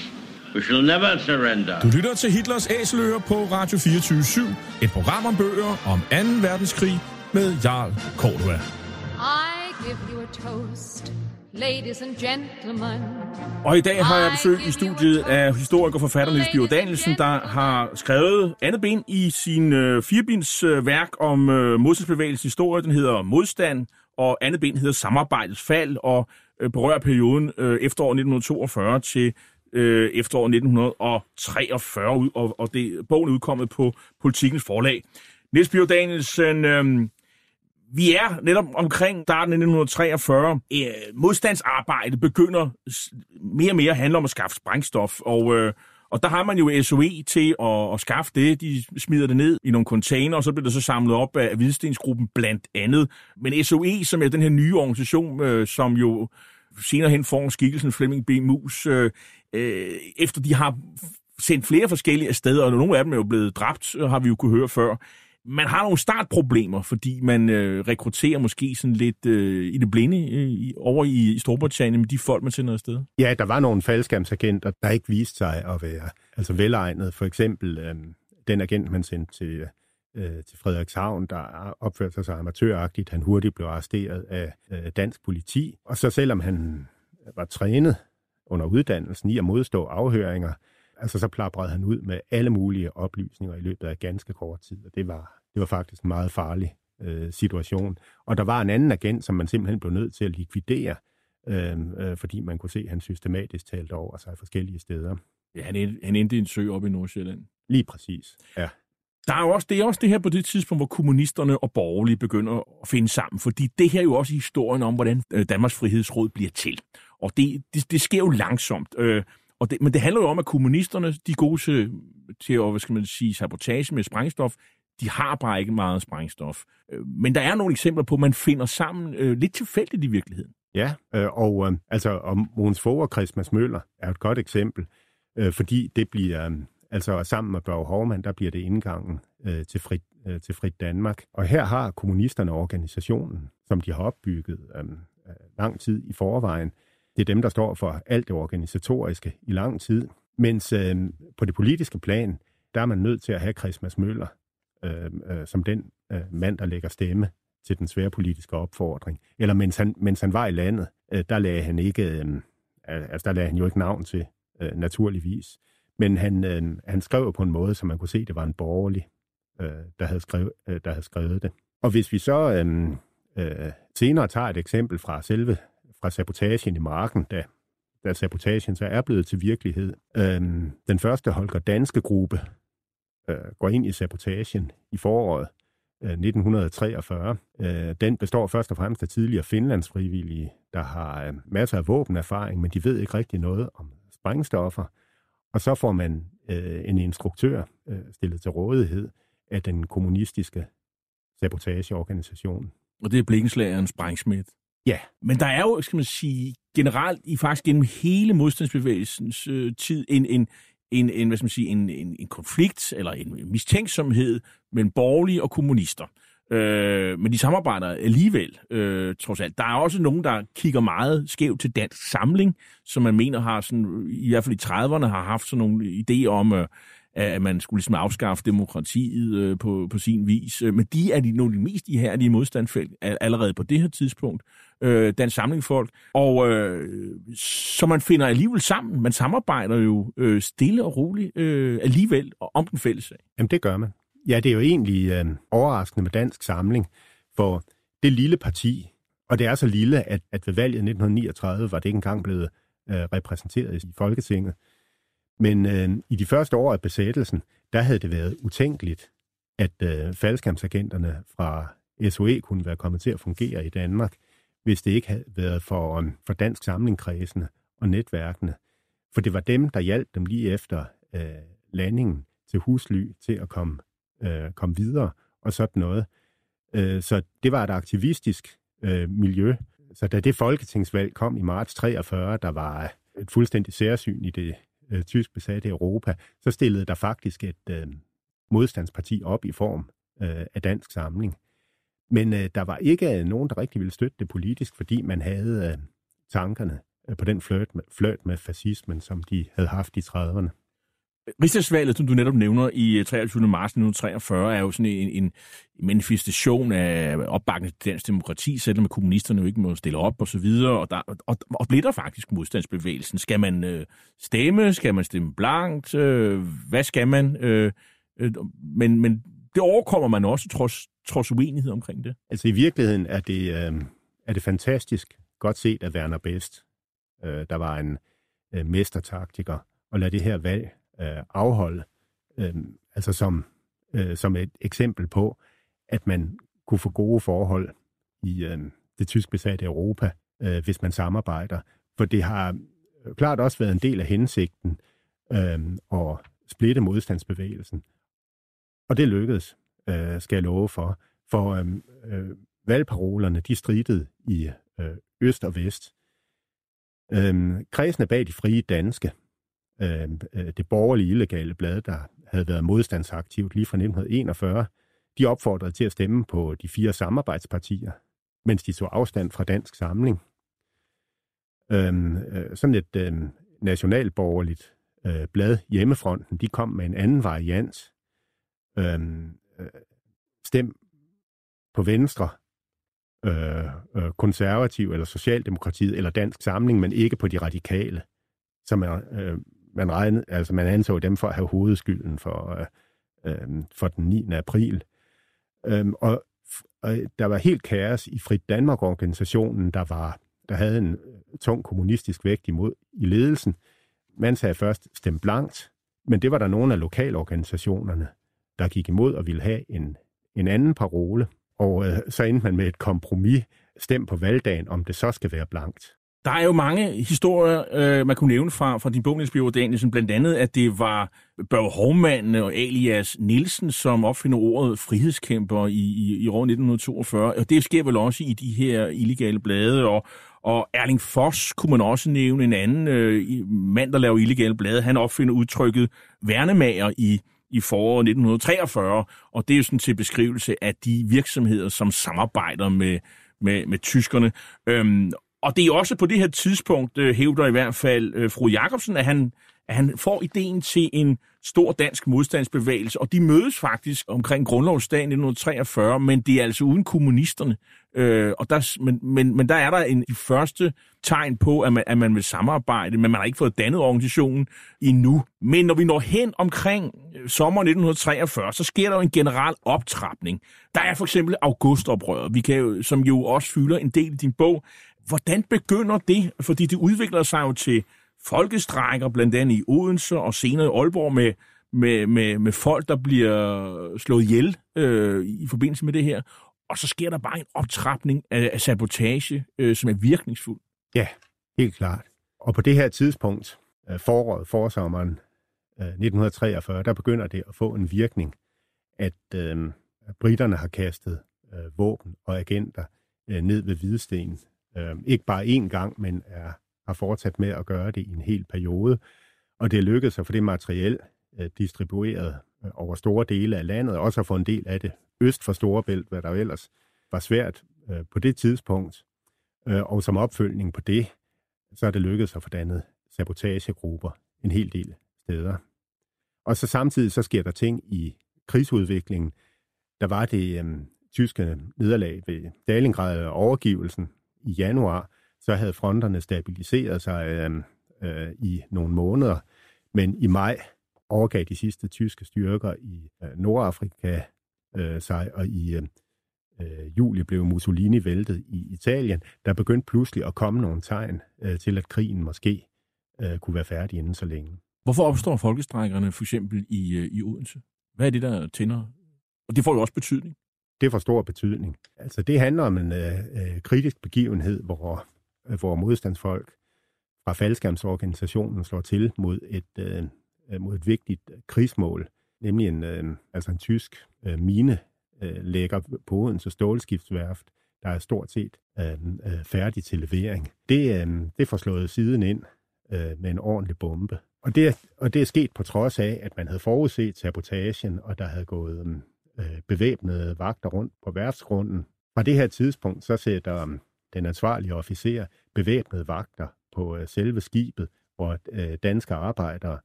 We shall never surrender. Du lytter til Hitlers Æseløer på Radio 24 Et program om bøger om 2. verdenskrig med Jarl Cordua. I give you a toast, ladies and gentlemen. Og i dag har jeg besøg i studiet af historiker og forfatter Niels Bjørn Danielsen, der har skrevet andet ben i sin øh, firebinds øh, værk om øh, modstandsbevægelsens historie. Den hedder Modstand, og andet ben hedder Samarbejdets fald, og øh, berører perioden øh, efterår 1942 til øh, efterår 1943, ud- og, og det, bogen er udkommet på Politikens forlag. Niels Bjørn Danielsen, øh, vi er netop omkring starten af 1943. Øh, modstandsarbejde begynder mere og mere at handle om at skaffe sprængstof, og, øh, og der har man jo SOE til at, at skaffe det. De smider det ned i nogle container, og så bliver det så samlet op af Hvidstensgruppen blandt andet. Men SOE, som er den her nye organisation, øh, som jo senere hen får skikkelsen Flemming B. Mus, øh, øh, efter de har sendt flere forskellige steder, og nogle af dem er jo blevet dræbt, har vi jo kunne høre før. Man har nogle startproblemer, fordi man øh, rekrutterer måske sådan lidt øh, i det blinde øh, i- over i, i Storbritannien med de folk, man sender afsted. Ja, der var nogle faldskærmsagenter, der ikke viste sig at være altså velegnet. For eksempel øh, den agent, man sendte til, øh, til Frederikshavn, der opførte sig så amatøragtigt. Han hurtigt blev arresteret af øh, dansk politi. Og så selvom han var trænet under uddannelsen i at modstå afhøringer, altså så plaprede han ud med alle mulige oplysninger i løbet af ganske kort tid. Og det var, det var faktisk en meget farlig øh, situation. Og der var en anden agent, som man simpelthen blev nødt til at likvidere, øh, øh, fordi man kunne se, at han systematisk talte over sig forskellige steder. Ja, han, endte- han endte i en sø oppe i Nordsjælland. Lige præcis, ja. Der er jo også, det er også det her på det tidspunkt, hvor kommunisterne og borgerlige begynder at finde sammen, fordi det her er jo også historien om, hvordan øh, Danmarks Frihedsråd bliver til. Og det, det, det sker jo langsomt. Øh, og det, men det handler jo om, at kommunisterne, de er gode til, til at, hvad skal man sige, sabotage med sprængstof. De har bare ikke meget sprængstof. Øh, men der er nogle eksempler på, at man finder sammen øh, lidt tilfældigt i virkeligheden. Ja, øh, og øh, altså om Mogens Fogh og Christmas Møller er et godt eksempel, øh, fordi det bliver, øh, altså sammen med Børge Hovmand, der bliver det indgangen øh, til, frit, øh, til Frit Danmark. Og her har kommunisterne organisationen, som de har opbygget øh, øh, lang tid i forvejen. Det er dem, der står for alt det organisatoriske i lang tid. Mens øh, på det politiske plan, der er man nødt til at have Christmas Møller øh, øh, som den øh, mand, der lægger stemme til den svære politiske opfordring. Eller mens han, mens han var i landet, øh, der lagde han ikke, øh, altså der lagde han jo ikke navn til, øh, naturligvis. Men han, øh, han skrev på en måde, så man kunne se, at det var en borgerlig, øh, der, havde skrevet, øh, der havde skrevet det. Og hvis vi så øh, øh, senere tager et eksempel fra selve fra sabotagen i marken, da, da sabotagen så er blevet til virkelighed. Øh, den første Holger Danske gruppe øh, går ind i sabotagen i foråret øh, 1943. Øh, den består først og fremmest af tidligere finlandsfrivillige, der har øh, masser af våbenerfaring, men de ved ikke rigtig noget om sprængstoffer. Og så får man øh, en instruktør øh, stillet til rådighed af den kommunistiske sabotageorganisation. Og det er blikkenslageren Sprængsmidt. Ja. Men der er jo, skal man sige, generelt i faktisk gennem hele modstandsbevægelsens øh, tid en, en, en, en, hvad skal man sige, en, en, en konflikt eller en mistænksomhed mellem borgerlige og kommunister. Øh, men de samarbejder alligevel, øh, trods alt. Der er også nogen, der kigger meget skævt til dansk samling, som man mener har, sådan, i hvert fald i 30'erne, har haft sådan nogle idéer om, øh, at man skulle ligesom afskaffe demokratiet øh, på, på sin vis. Øh, men de er de, nogle af de mest ihærdige modstandsfelt allerede på det her tidspunkt. Øh, den samling folk. Og øh, så man finder alligevel sammen. Man samarbejder jo øh, stille og roligt øh, alligevel om den fælles sag. Jamen, det gør man. Ja, det er jo egentlig øh, overraskende med dansk samling, for det lille parti, og det er så lille, at, at ved valget 1939 var det ikke engang blevet øh, repræsenteret i Folketinget. Men øh, i de første år af besættelsen, der havde det været utænkeligt, at øh, faldskærmsagenterne fra SOE kunne være kommet til at fungere i Danmark, hvis det ikke havde været for, um, for dansk samlingkredsene og netværkene. For det var dem, der hjalp dem lige efter øh, landingen til husly til at komme, øh, komme videre og sådan noget. Øh, så det var et aktivistisk øh, miljø. Så da det folketingsvalg kom i marts 43, der var et fuldstændig særsyn i det øh, tysk besatte Europa, så stillede der faktisk et øh, modstandsparti op i form øh, af dansk samling. Men øh, der var ikke øh, nogen, der rigtig ville støtte det politisk, fordi man havde øh, tankerne øh, på den fløjt med, med fascismen, som de havde haft i 30'erne. Rigsdagsvalget, som du netop nævner i øh, 23. Marts 1943, er jo sådan en, en manifestation af opbakning til dansk demokrati, selvom kommunisterne jo ikke må stille op og så videre, og, der, og, og bliver der faktisk modstandsbevægelsen. Skal man øh, stemme? Skal man stemme blankt? Øh, hvad skal man? Øh, øh, men, men det overkommer man også, trods, trods uenighed omkring det. Altså i virkeligheden er det, øh, er det fantastisk godt set af Werner Best, øh, der var en øh, mestertaktiker, og lade det her valg øh, afholde, øh, altså som, øh, som et eksempel på, at man kunne få gode forhold i øh, det tysk besatte Europa, øh, hvis man samarbejder. For det har øh, klart også været en del af hensigten øh, at splitte modstandsbevægelsen. Og det lykkedes, øh, skal jeg love for. For øh, øh, valgparolerne, de stridede i øh, øst og vest. Øh, kredsene bag de frie danske, Øhm, øh, det borgerlige illegale blad, der havde været modstandsaktivt lige fra 1941, de opfordrede til at stemme på de fire samarbejdspartier, mens de så afstand fra dansk samling. Øhm, øh, sådan et øh, nationalborgerligt øh, blad, Hjemmefronten, de kom med en anden variant. Øhm, øh, stem på Venstre, øh, øh, konservativ eller Socialdemokratiet eller Dansk Samling, men ikke på de radikale, som er, øh, man, regnede, altså man anså dem for at have hovedskylden for, øh, øh for den 9. april. Øhm, og, og der var helt kaos i Frit Danmark-organisationen, der, var, der havde en øh, tung kommunistisk vægt imod i ledelsen. Man sagde først stem blankt, men det var der nogle af lokalorganisationerne, der gik imod og ville have en, en anden parole. Og øh, så endte man med et kompromis, stem på valgdagen, om det så skal være blankt. Der er jo mange historier, øh, man kunne nævne fra, fra din bog, Niels Danielsen, blandt andet, at det var Børge Hovmanden og Elias Nielsen, som opfinder ordet frihedskæmper i, i, i år 1942, og det sker vel også i de her illegale blade, og, og Erling Foss kunne man også nævne, en anden øh, mand, der laver illegale blade, han opfinder udtrykket værnemager i, i foråret 1943, og det er jo sådan til beskrivelse af de virksomheder, som samarbejder med, med, med tyskerne. Øhm, og det er også på det her tidspunkt, øh, hævder i hvert fald øh, fru Jacobsen, at han, at han får ideen til en stor dansk modstandsbevægelse, og de mødes faktisk omkring grundlovsdagen 1943, men det er altså uden kommunisterne. Øh, og der, men, men, men der er der en, de første tegn på, at man, at man vil samarbejde, men man har ikke fået dannet organisationen endnu. Men når vi når hen omkring øh, sommer 1943, så sker der jo en general optrapning. Der er for eksempel augustoprøret, vi kan jo, som jo også fylder en del i din bog. Hvordan begynder det? Fordi det udvikler sig jo til folkestrækker, blandt andet i Odense og senere i Aalborg, med, med, med, med folk, der bliver slået ihjel øh, i forbindelse med det her. Og så sker der bare en optrapning af, af sabotage, øh, som er virkningsfuld. Ja, helt klart. Og på det her tidspunkt, øh, foråret, forsommeren 1943, øh, der begynder det at få en virkning, at øh, britterne har kastet øh, våben og agenter øh, ned ved Hvidesten Øh, ikke bare én gang, men er, har fortsat med at gøre det i en hel periode. Og det lykkedes at få det materiel øh, distribueret øh, over store dele af landet, og også at få en del af det øst for Storebælt, hvad der ellers var svært øh, på det tidspunkt. Øh, og som opfølgning på det, så er det lykkedes at få dannet sabotagegrupper en hel del steder. Og så samtidig så sker der ting i krigsudviklingen. Der var det øh, tyske nederlag ved Dalingrad og overgivelsen i januar, så havde fronterne stabiliseret sig øh, øh, i nogle måneder, men i maj overgav de sidste tyske styrker i øh, Nordafrika øh, sig, og i øh, øh, juli blev Mussolini væltet i Italien. Der begyndte pludselig at komme nogle tegn øh, til, at krigen måske øh, kunne være færdig inden så længe. Hvorfor opstår folkestrækkerne for eksempel i, øh, i Odense? Hvad er det, der tænder? Og det får jo også betydning det får stor betydning. Altså det handler om en øh, øh, kritisk begivenhed, hvor, øh, hvor modstandsfolk fra faldskærmsorganisationen slår til mod et, øh, øh, mod et vigtigt krigsmål, nemlig en, øh, altså en tysk øh, mine øh, lægger på Odense Stålskibsværft, der er stort set øh, øh, færdig til levering. Det, øh, det får slået siden ind øh, med en ordentlig bombe. Og det, og det er sket på trods af, at man havde forudset sabotagen, og der havde gået øh, bevæbnede vagter rundt på værtsgrunden. Fra det her tidspunkt, så sætter øh, den ansvarlige officer bevæbnede vagter på øh, selve skibet, hvor øh, danske arbejdere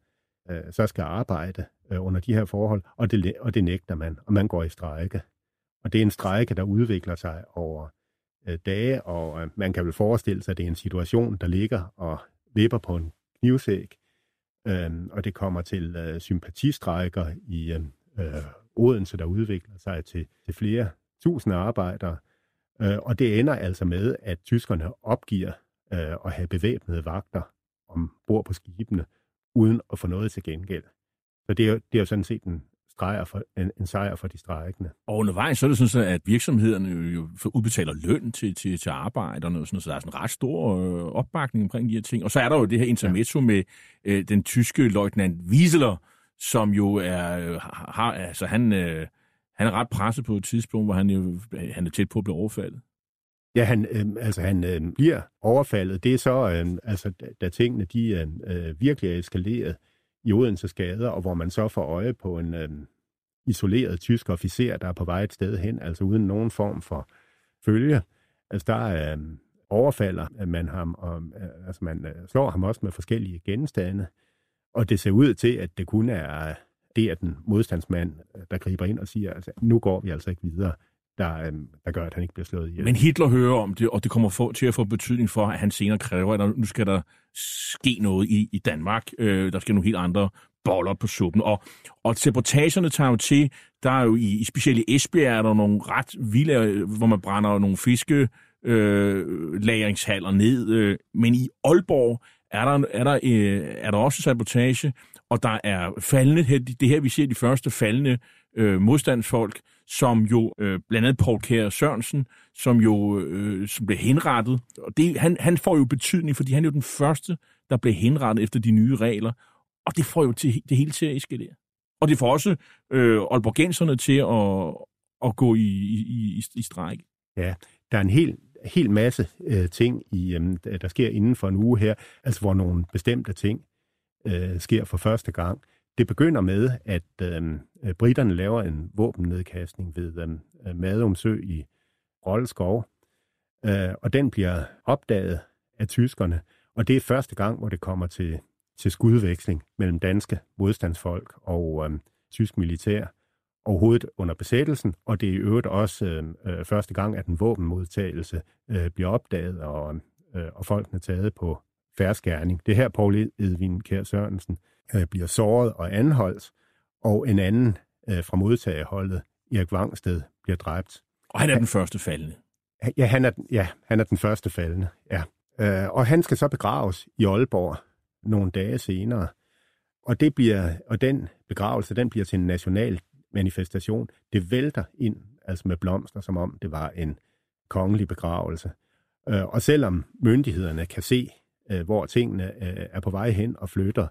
øh, så skal arbejde øh, under de her forhold, og det, og det nægter man, og man går i strejke. Og det er en strejke, der udvikler sig over øh, dage, og øh, man kan vel forestille sig, at det er en situation, der ligger og vipper på en knivsæg, øh, og det kommer til øh, sympatistrækker i øh, Odense, der udvikler sig til, til flere tusinde arbejdere, øh, og det ender altså med, at tyskerne opgiver øh, at have bevæbnede vagter ombord på skibene, uden at få noget til gengæld. Så det er, det er jo sådan set en, streger for, en, en sejr for de strejkende. Og undervejs så er det sådan, at virksomhederne jo udbetaler løn til, til, til arbejderne, og sådan så der er sådan en ret stor øh, opbakning omkring de her ting. Og så er der jo det her intermezzo ja. med øh, den tyske løjtnant Wieseler, som jo er, øh, har, altså han, øh, han er ret presset på et tidspunkt, hvor han, jo, øh, han er tæt på at blive overfaldet. Ja, han, øh, altså han øh, bliver overfaldet. Det er så, øh, altså da, da tingene de øh, øh, virkelig er eskaleret i Odense skader, og hvor man så får øje på en øh, isoleret tysk officer, der er på vej et sted hen, altså uden nogen form for følge. Altså der øh, overfalder man ham, og øh, altså man øh, slår ham også med forskellige genstande, og det ser ud til, at det kun er det, at den modstandsmand, der griber ind og siger, altså nu går vi altså ikke videre der, øhm, der gør, at han ikke bliver slået ihjel. Men Hitler hører om det, og det kommer for, til at få betydning for, at han senere kræver, at nu skal der ske noget i, i Danmark. Øh, der skal nogle helt andre boller på suppen. Og, og sabotageerne tager jo til, der er jo i, i specielt i Esbjerg, er der nogle ret vilde, øh, hvor man brænder nogle fiske øh, lagringshaller ned. Øh, men i Aalborg er der, er der, øh, er der også sabotage, og der er faldende, det her vi ser de første faldende øh, modstandsfolk, som jo øh, blandt andet Paul Kjær Sørensen, som jo øh, som blev henrettet. Og det, han, han får jo betydning, fordi han er jo den første, der blev henrettet efter de nye regler. Og det får jo til, det hele til at eskalere. Og det får også øh, Aalborgenserne til at, at gå i, i, i, i stræk. Ja, der er en helt hel masse øh, ting, i, øh, der sker inden for en uge her, altså hvor nogle bestemte ting øh, sker for første gang. Det begynder med, at øh, øh britterne laver en våbennedkastning ved øh, øh Madumsø i Rolleskov, øh, og den bliver opdaget af tyskerne, og det er første gang, hvor det kommer til, til skudveksling mellem danske modstandsfolk og øh, tysk militær overhovedet under besættelsen, og det er i øvrigt også øh, øh, første gang, at en våbenmodtagelse øh, bliver opdaget, og, øh, og folkene taget på færskærning. Det her Paul Edvin Kjær Sørensen øh, bliver såret og anholdt, og en anden øh, fra modtagerholdet, Erik Vangsted, bliver dræbt. Og han er den første faldende. Ja, han er, ja, han er den første faldende, ja. Øh, og han skal så begraves i Aalborg nogle dage senere. Og, det bliver, og den begravelse, den bliver til en national manifestation. Det vælter ind, altså med blomster, som om det var en kongelig begravelse. Øh, og selvom myndighederne kan se, øh, hvor tingene øh, er på vej hen og flytter,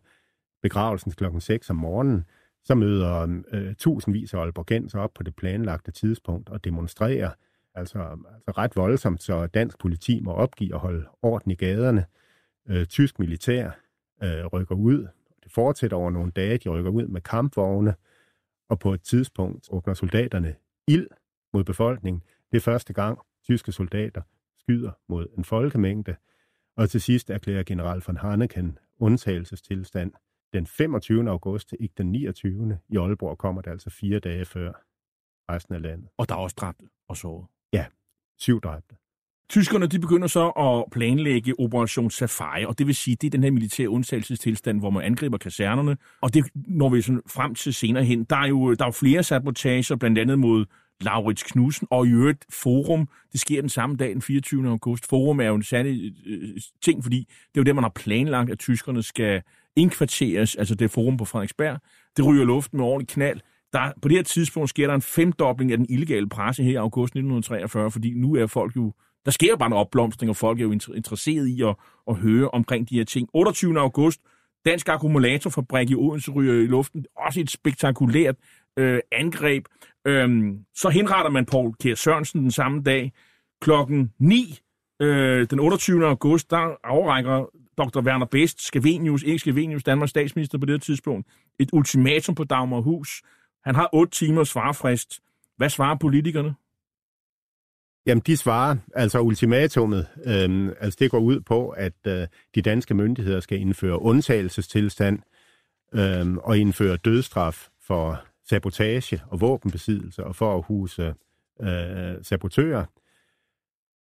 begravelsen klokken 6 om morgenen, så møder øh, tusindvis af Aalborgenser op på det planlagte tidspunkt og demonstrerer, altså, altså ret voldsomt, så dansk politi må opgive at holde orden i gaderne. Øh, tysk militær øh, rykker ud. Det fortsætter over nogle dage. De rykker ud med kampvogne, og på et tidspunkt åbner soldaterne ild mod befolkningen. Det er første gang, tyske soldater skyder mod en folkemængde. Og til sidst erklærer general von Hanneken undtagelsestilstand den 25. august ikke den 29. I Aalborg kommer det altså fire dage før resten af landet. Og der er også dræbte og såret. Ja, syv dræbte. Tyskerne de begynder så at planlægge Operation Safari, og det vil sige, det er den her militære undtagelsestilstand, hvor man angriber kasernerne, og det når vi sådan frem til senere hen. Der er jo, der er jo flere sabotager, blandt andet mod Laurits Knudsen, og i øvrigt Forum, det sker den samme dag, den 24. august. Forum er jo en særlig øh, ting, fordi det er jo det, man har planlagt, at tyskerne skal indkvarteres, altså det forum på Frederiksberg. Det ryger luften med ordentlig knald. der, på det her tidspunkt sker der en femdobling af den illegale presse her i august 1943, fordi nu er folk jo, der sker jo bare en opblomstring, og folk er jo interesseret i at, at høre omkring de her ting. 28. august, Dansk Akkumulatorfabrik i Odense ryger i luften. Også et spektakulært øh, angreb. Øhm, så henretter man Paul Kjær Sørensen den samme dag. Klokken 9 øh, den 28. august, der afrækker Dr. Werner Best, Skavenius, ikke Skavenius, Danmarks statsminister på det tidspunkt, et ultimatum på Dagmarhus. Han har otte timers svarfrist. Hvad svarer politikerne? Jamen, de svarer, altså ultimatummet, øh, altså det går ud på, at øh, de danske myndigheder skal indføre undtagelsestilstand øh, og indføre dødstraf for sabotage og våbenbesiddelse og for at huse øh, sabotører.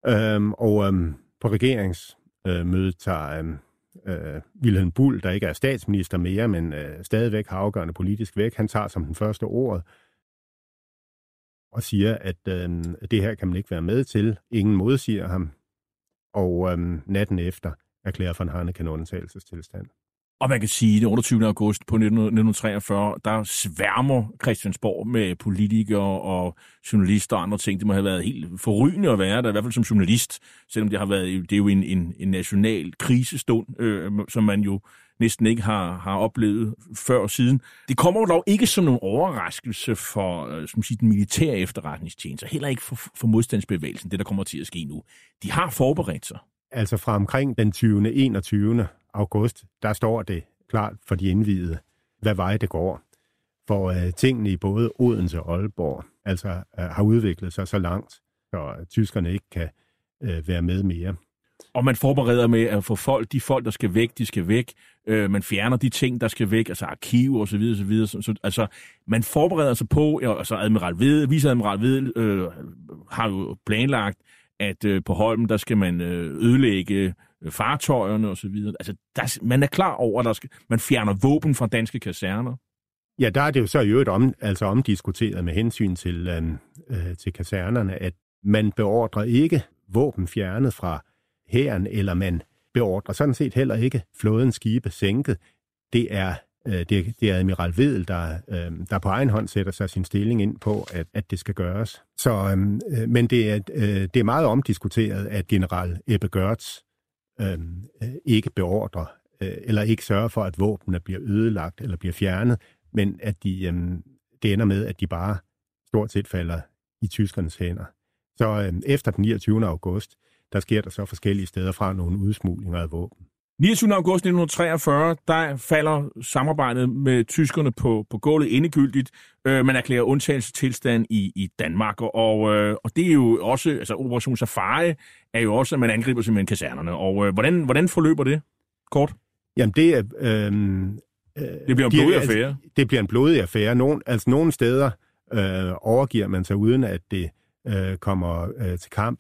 Øhm, øhm, øh, og øhm, øh, på regeringsmødet øh, tager øh, Wilhelm Bull, der ikke er statsminister mere, men øh, stadigvæk har afgørende politisk væk, han tager som den første ord og siger, at øh, det her kan man ikke være med til. Ingen modsiger ham. Og øh, natten efter erklærer von Hanneken undtagelsestilstand. Og man kan sige, at den 28. august på 1943, der sværmer Christiansborg med politikere og journalister og andre ting. Det må have været helt forrygende at være der, i hvert fald som journalist, selvom det har været det er jo en, en, en national krisestund, øh, som man jo næsten ikke har, har oplevet før og siden. Det kommer dog ikke som nogen overraskelse for øh, som siger, den militære efterretningstjeneste, heller ikke for, for modstandsbevægelsen, det der kommer til at ske nu. De har forberedt sig. Altså fra omkring den 20. 21 august, der står det klart for de indvidede, hvad vej det går. For øh, tingene i både Odense og Aalborg altså, øh, har udviklet sig så langt, så tyskerne ikke kan øh, være med mere. Og man forbereder med at få folk, de folk, der skal væk, de skal væk. Øh, man fjerner de ting, der skal væk, altså arkiv og så videre, så videre. Så, så, altså, man forbereder sig på, altså Admiral Ved, viceadmiral Ved øh, har jo planlagt, at øh, på Holmen, der skal man øh, ødelægge Øh, fartøjerne osv. Altså, der, man er klar over, at der skal, man fjerner våben fra danske kaserner. Ja, der er det jo så i øvrigt om, altså omdiskuteret med hensyn til, øh, øh, til kasernerne, at man beordrer ikke våben fjernet fra hæren, eller man beordrer sådan set heller ikke flådens skibe sænket. Det er øh, det, det er Admiral Vedel, der, øh, der på egen hånd sætter sig sin stilling ind på, at, at det skal gøres. Så, øhm, øh, men det er, øh, det er meget omdiskuteret, at general Ebbe Gørts øhm, øh, ikke beordrer, øh, eller ikke sørger for, at våbnene bliver ødelagt eller bliver fjernet, men at de, øh, det ender med, at de bare stort set falder i tyskernes hænder. Så øh, efter den 29. august, der sker der så forskellige steder fra nogle udsmuglinger af våben. 29. august 1943, der falder samarbejdet med tyskerne på, på gulvet endegyldigt. Øh, man erklærer undtagelsestilstand i, i Danmark, og, øh, og det er jo også, altså Operation Safari er jo også, at man angriber simpelthen kasernerne. Og øh, hvordan, hvordan forløber det kort? Jamen det er... Øh, det bliver en blodig altså, affære. Altså, det bliver en blodig affære. Nogle, altså nogle steder øh, overgiver man sig uden, at det øh, kommer øh, til kamp.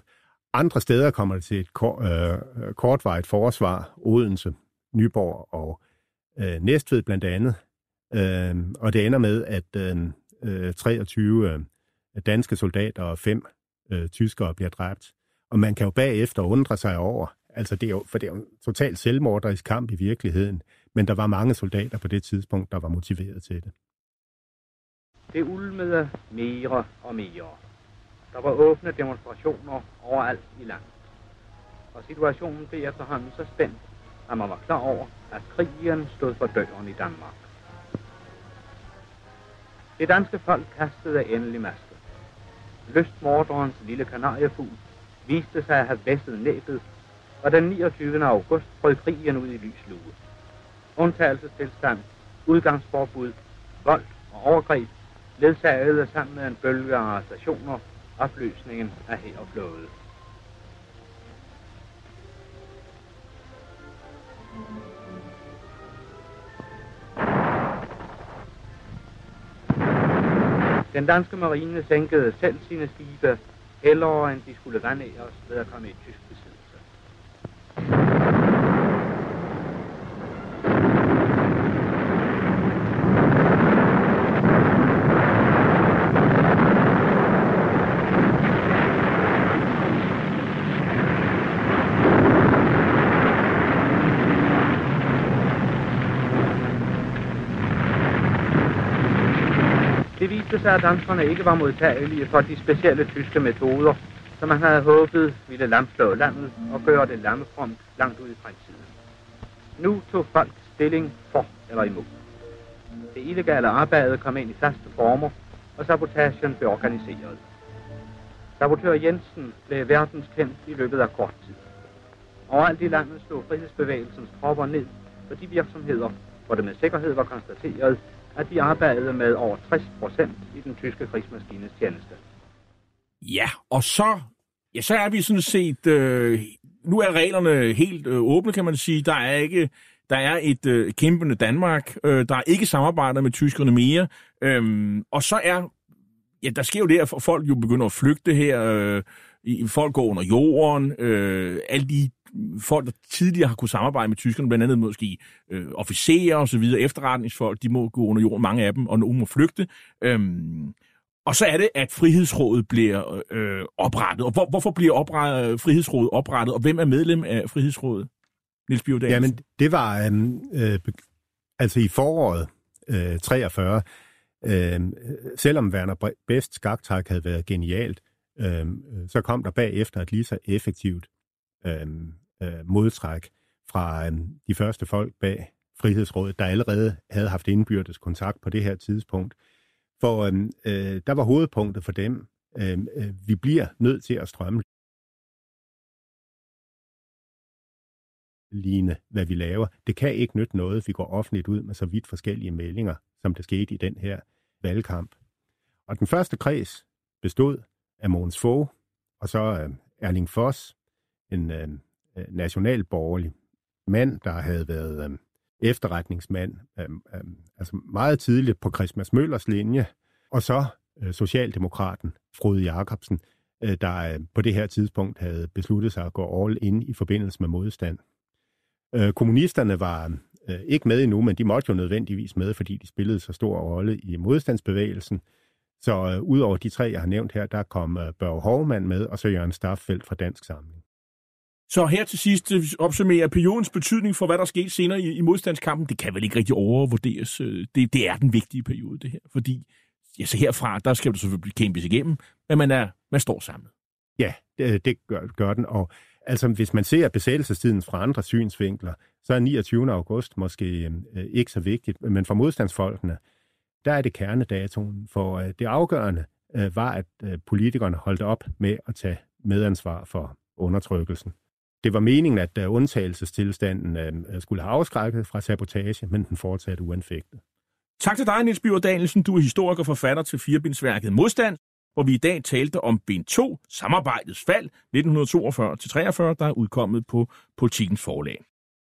Andre steder kommer det til et kort, øh, øh, kortvarigt forsvar, Odense, Nyborg og øh, Næstved blandt andet. Øh, og det ender med, at øhm, øh, 23 øh, danske soldater og fem øh, tyskere bliver dræbt. Og man kan jo bagefter undre sig over, altså det er jo, for det er jo en totalt selvmorderisk kamp i virkeligheden, men der var mange soldater på det tidspunkt, der var motiveret til det. Det ulmede mere og mere. Der var åbne demonstrationer overalt i landet. Og situationen blev efterhånden så spændt, at man var klar over, at krigen stod for døren i Danmark. Det danske folk kastede endelig masket. Lystmorderens lille kanariefugl viste sig at have væsset næbet, og den 29. august brød krigen ud i lys lue. Undtagelsestilstand, udgangsforbud, vold og overgreb ledsagede sammen med en bølge af arrestationer opløsningen af hærflåde. Den danske marine sænkede selv sine skibe, hellere end de skulle os ved at komme i tysk besiddelse. Det viste sig, at danskerne ikke var modtagelige for de specielle tyske metoder, som man havde håbet ville lamslå landet og gøre det lammefromt langt ud i fremtiden. Nu tog folk stilling for eller imod. Det illegale arbejde kom ind i faste former, og sabotagen blev organiseret. Sabotør Jensen blev verdenskendt i løbet af kort tid. Overalt i landet slog frihedsbevægelsens tropper ned på de virksomheder, hvor det med sikkerhed var konstateret, at de arbejdede med over 60 procent i den tyske krigsmaskines tjeneste. Ja, og så, ja, så er vi sådan set... Øh, nu er reglerne helt øh, åbne, kan man sige. Der er ikke der er et øh, kæmpende Danmark, øh, der er ikke samarbejder med tyskerne mere, øhm, og så er, ja, der sker jo det, at folk jo begynder at flygte her, øh, folk går under jorden, øh, alle de folk, der tidligere har kunne samarbejde med tyskerne, blandt andet måske øh, officerer og så videre, efterretningsfolk, de må gå under jorden, mange af dem, og nogen må flygte. Øhm, og så er det, at Frihedsrådet bliver øh, oprettet. Og hvor, hvorfor bliver oprettet, Frihedsrådet oprettet, og hvem er medlem af Frihedsrådet? Niels Bjørn Jamen, det var øhm, øh, altså i foråret øh, 43, øh, selvom Werner Best skaktak havde været genialt, øh, så kom der bagefter et lige så effektivt øh, øh, modtræk fra øh, de første folk bag Frihedsrådet, der allerede havde haft indbyrdes kontakt på det her tidspunkt. For øhm, øh, der var hovedpunktet for dem, øhm, øh, vi bliver nødt til at strømme ligne, hvad vi laver. Det kan ikke nytte noget, vi går offentligt ud med så vidt forskellige meldinger, som det skete i den her valgkamp. Og den første kreds bestod af Mogens Fogh, og så øh, Erling Foss, en øh, øh, nationalborgerlig mand, der havde været øh, efterretningsmand, øh, øh, altså meget tidligt på Christmas Møllers linje, og så øh, Socialdemokraten Frode Jacobsen, øh, der øh, på det her tidspunkt havde besluttet sig at gå all in i forbindelse med modstand. Øh, kommunisterne var øh, ikke med endnu, men de måtte jo nødvendigvis med, fordi de spillede så stor rolle i modstandsbevægelsen. Så øh, udover de tre, jeg har nævnt her, der kom øh, Børge Hovmand med, og så Jørgen Staffeldt fra Dansk Samling. Så her til sidst øh, opsummerer periodens betydning for, hvad der skete senere i, i modstandskampen. Det kan vel ikke rigtig overvurderes. Øh, det, det er den vigtige periode, det her. Fordi ja, så herfra, der skal du selvfølgelig kæmpes igennem, men man, er, man står samlet. Ja, det, det gør, gør den. Og Altså, hvis man ser besættelsestiden fra andre synsvinkler, så er 29. august måske øh, ikke så vigtigt, men for modstandsfolkene, der er det kernedatoen, for øh, det afgørende øh, var, at øh, politikerne holdt op med at tage medansvar for undertrykkelsen. Det var meningen, at øh, undtagelsestilstanden øh, øh, skulle have afskrækket fra sabotage, men den fortsatte uanfægtet. Tak til dig, Niels Biver Danielsen. Du er historiker og forfatter til firebindsværket Modstand, hvor vi i dag talte om bind 2, samarbejdets fald 1942-43, der er udkommet på Politikens forlag.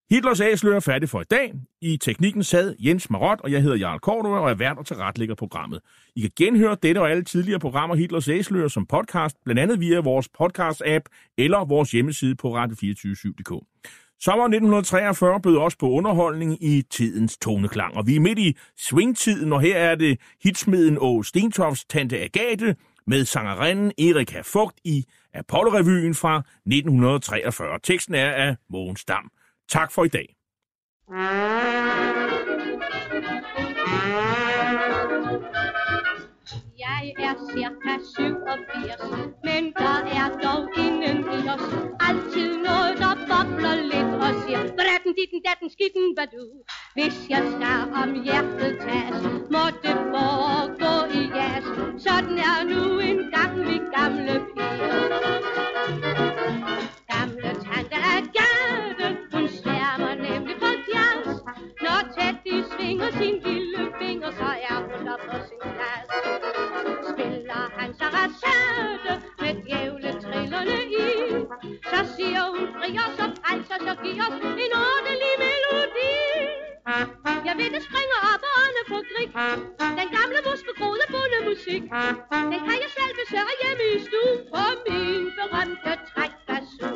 Hitlers Æsler er færdig for i dag. I teknikken sad Jens Marot, og jeg hedder Jarl Kordova, og er vært og tilretlægger programmet. I kan genhøre dette og alle tidligere programmer Hitlers Æsler som podcast, blandt andet via vores podcast-app eller vores hjemmeside på radio247.dk. Sommeren 1943 bød også på underholdning i tidens toneklang, og vi er midt i swingtiden, og her er det hitsmeden og Stentofs Tante Agate med sangerinden Erika Fugt i Apollo-revyen fra 1943. Teksten er af Mogens Dam. Tak for i dag. Jeg er cirka 87, men der er dog inden i os altid noget, der bobler lidt og siger, bratten, ditten, datten, skitten, hvad du. Hvis jeg skal om hjertet tas, må det foregå i jas. Sådan er nu en gang vi gamle piger. Han med rasade med djævletrillerne i. Så siger hun fri os og frelser, altså, så giv os en ordentlig melodi. Jeg ved, det springer op og ånde på grik. Den gamle muspe grode bunde musik. Den kan jeg selv besøge hjemme i stuen på min berømte trækbasun.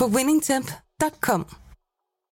på winningtemp.com.